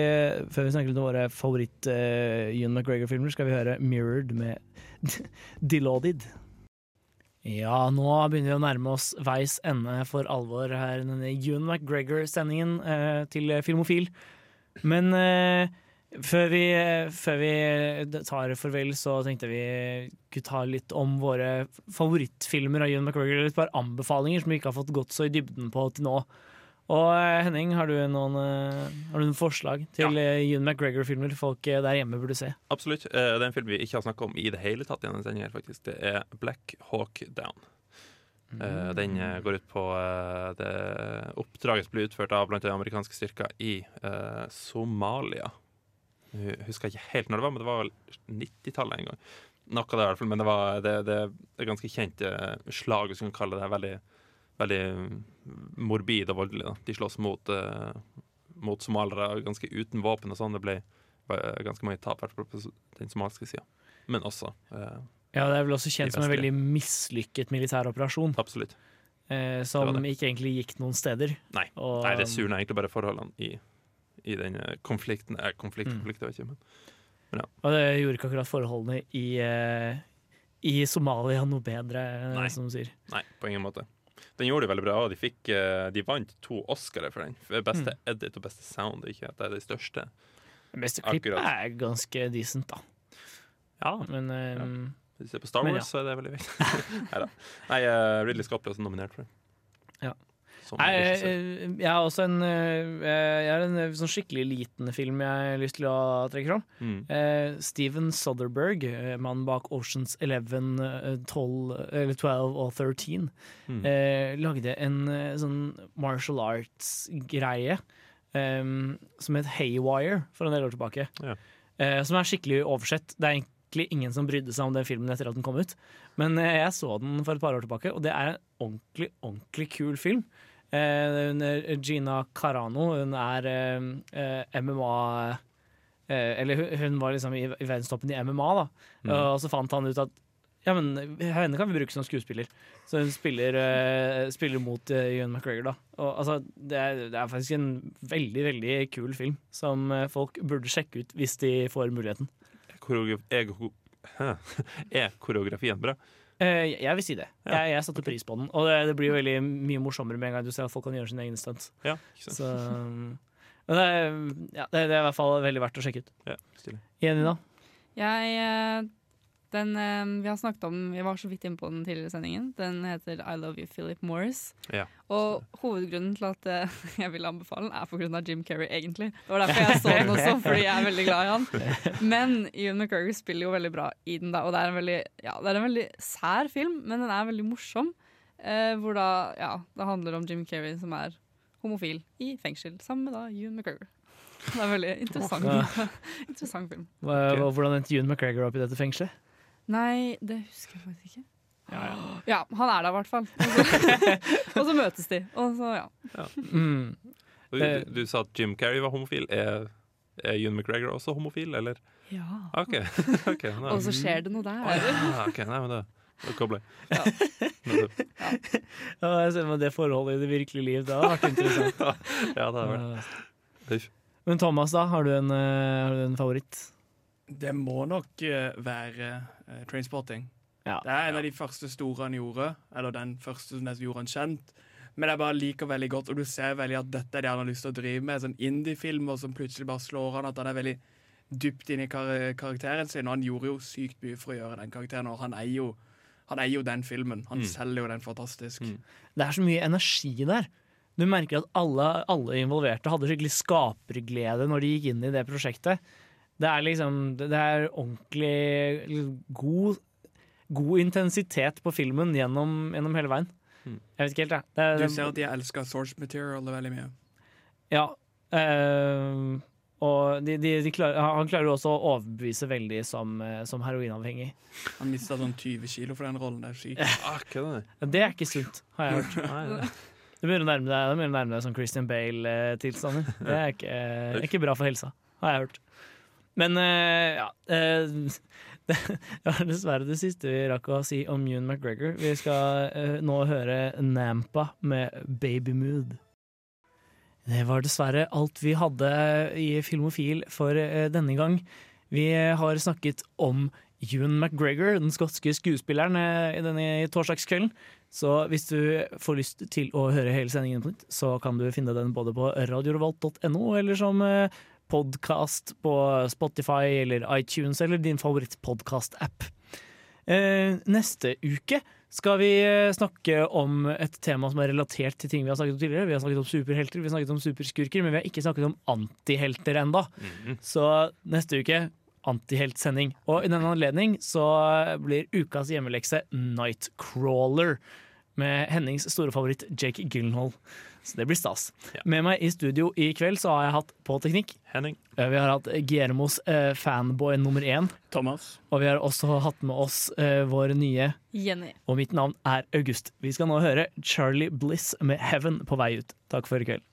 før vi snakker litt om våre favoritt-Ewan McGregor-filmer, skal vi høre 'Mirrored' med Dilaudid. Ja, nå begynner vi å nærme oss veis ende for alvor her i denne Ewan McGregor-sendingen eh, til Filmofil. Men eh, før, vi, før vi tar farvel, så tenkte vi kunne ta litt om våre favorittfilmer av Ewan McGregor. Et par anbefalinger som vi ikke har fått gått så i dybden på til nå. Og eh, Henning, har du noen, eh, har du noen forslag til ja. Ewan McGregor-filmer folk eh, der hjemme burde se? Absolutt. Eh, Det er en film vi ikke har snakka om i det hele tatt. Igjen, den her, faktisk. Det er Black Hawk Down. Mm. Den eh, går ut på eh, det oppdraget som ble utført av blant amerikanske styrker i eh, Somalia. Jeg husker ikke helt når det var, men det var vel 90-tallet en gang. Noe av det, i hvert fall, men det var det, det, det er ganske kjent eh, slag, hvis vi kan kalle det. Veldig, veldig morbid og voldelig. Da. De slåss mot, eh, mot somalere ganske uten våpen og sånn. Det ble eh, ganske mange tap, på den somalske sida. Men også eh, Ja, Det er vel også kjent som en veldig mislykket militæroperasjon. Absolutt. Eh, som Det det. ikke egentlig gikk noen steder. Nei, Og- Nei det surner egentlig bare forholdene i, i den konflikten. Eh, konflikt, Mm. konflikt, mm. ikke, men, men ja. Og det gjorde ikke akkurat forholdene i, i Somalia noe bedre, Nei. som du sier. Nei, på ingen måte. Den gjorde det veldig bra, de, fikk, eh, de vant to Oscarer for den. For Beste Mm. edit og beste sound. Ikke at det er de største. Det beste klippet er ganske decent, da. Ja. Men eh, Hvis du ser på Star Wars, ja. så er det veldig viktig. Neida. Nei, uh, Ridley Scott ble også nominert for den. Ja. Som jeg, eh, jeg har også en, eh, jeg har en eh, sånn skikkelig liten film jeg har lyst til å trekke fram. Mm. Steven Soderberg, eh, mannen bak Oceans 11, eh, 12, 12 og 13, Mm. lagde en sånn martial arts-greie som het Haywire for en del år tilbake. Ja. Som er skikkelig oversett. Det er egentlig ingen som brydde seg om den filmen etter at den kom ut. Men jeg så den for et par år tilbake, og det er en ordentlig, ordentlig kul film. Eh, Gina Carano, hun er eh, eh, MMA eh, Eller hun, var liksom i, i verdenstoppen i MMA, da. Mm. Og så fant han ut at ja, men henne kan vi bruke som skuespiller. Så hun spiller, eh, spiller mot uh, Ewan McGregor, da. Og, altså, det, er, det er faktisk en veldig, veldig kul film som eh, folk burde sjekke ut hvis de får muligheten. Koreograf er, er koreografien bra? Eh, jeg vil si det. Ja. Jeg, jeg satte pris på den. Og det, det blir jo veldig mye morsommere med en gang du ser at folk kan gjøre sine egne stunts. Ja. Så, um, men det, er- ja, det, det er i hvert fall veldig verdt å sjekke ut. Ja. Jenny, da? Jeg eh, Den eh, vi har snakket om, vi var så vidt inne på den tidligere sendingen. Den heter I Love You, Philip Morris. Ja. Og hovedgrunnen til at eh, jeg vil anbefale den, er pga. Jim Carrey, egentlig. Det var derfor jeg så den også, fordi jeg er veldig glad i han. Men Ewan McGregor spiller jo veldig bra i den, da. Og det er en veldig, ja, det er en veldig sær film, men den er veldig morsom. Eh, hvor da, ja, det handler om Jim Carrey som er homofil i fengsel, sammen med da Ewan McGregor. Det er en veldig interessant, Ja. interessant film. Hvordan endte Ewan McGregor opp i dette fengselet? Nei, det husker jeg faktisk ikke. Ja, han er der i hvert fall. Og så, møtes de. Og så, ja. Mm. Du, du, du sa at Jim Carrey var homofil. Er, er Ewan McGregor også homofil, eller? Ja. OK. okay nei. Og så skjer det noe der. Å, ja, ok, nei, men det kobler jeg. Ja, jeg ser det forholdet i det virkelige liv. Det hadde vært interessant. ja, det hadde vært. Men Thomas, da? Har du en, eh, har du en favoritt? Det må nok eh, være uh, Trainspotting. Ja. Det er en av de første store han gjorde, eller den første som gjorde han kjent. Men jeg bare liker veldig godt, og du ser veldig at dette er det han har lyst til å drive med. Sånn indie-filmer som plutselig bare slår han, at han er veldig dypt inn i kar karakteren sin. Og han gjorde jo sykt mye for å gjøre den karakteren, og han eier jo, han eier jo den filmen. Han Mm. selger jo den fantastisk. Det er så mye energi der. Du merker at alle, alle involverte hadde skikkelig skaperglede når de gikk inn i det prosjektet. Det er liksom Det er ordentlig liksom, god, god intensitet på filmen gjennom, gjennom hele veien. Jeg vet ikke helt, jeg. Det Du ser at de elsker source material veldig mye. Ja. Øh, og de, de, de klarer, han klarer jo også å overbevise veldig som, eh, som heroinavhengig. Han mista sånn 20 kilo for den rollen. Det er sykt. Det? Det er ikke sunt, har jeg hørt. Nei, Det begynner å nærme deg, det å nærme deg sånn Christian Bale-tilstander. Det er ikke, eh, ikke bra for helsa, har jeg hørt. Men eh, ja eh, Det var dessverre det siste vi rakk å si om Ewan McGregor. Vi skal eh, nå høre Nampa med 'Baby Mood'. Det var dessverre alt vi hadde i Filmofil for denne gang. Vi har snakket om Ewan McGregor, den skotske skuespilleren, i denne torsdagskvelden. Så hvis du får lyst til å høre hele sendingen på nytt, så kan du finne den både på radiorevolt.no eller som podkast på Spotify eller iTunes eller din favorittpodkast-app. Eh, neste uke skal vi eh, snakke om et tema som er relatert til ting vi har snakket om tidligere. Vi har snakket om superhelter, vi har snakket om superskurker, men vi har ikke snakket om antihelter enda. Så neste uke antiheltsending. Og i denne anledning så blir ukas hjemmelekse Nightcrawler. Med Hennings store favoritt Jake Gyllenhaal. Så det blir stas. Med meg i studio i kveld så har jeg hatt på teknikk. Henning. Eh, Vi har hatt Guillermos eh, fanboy nummer én. Thomas. Og vi har også hatt med oss eh, vår nye Jenny. Og mitt navn er August. Vi skal nå høre Charlie Bliss med 'Heaven' på vei ut. Takk for i kveld.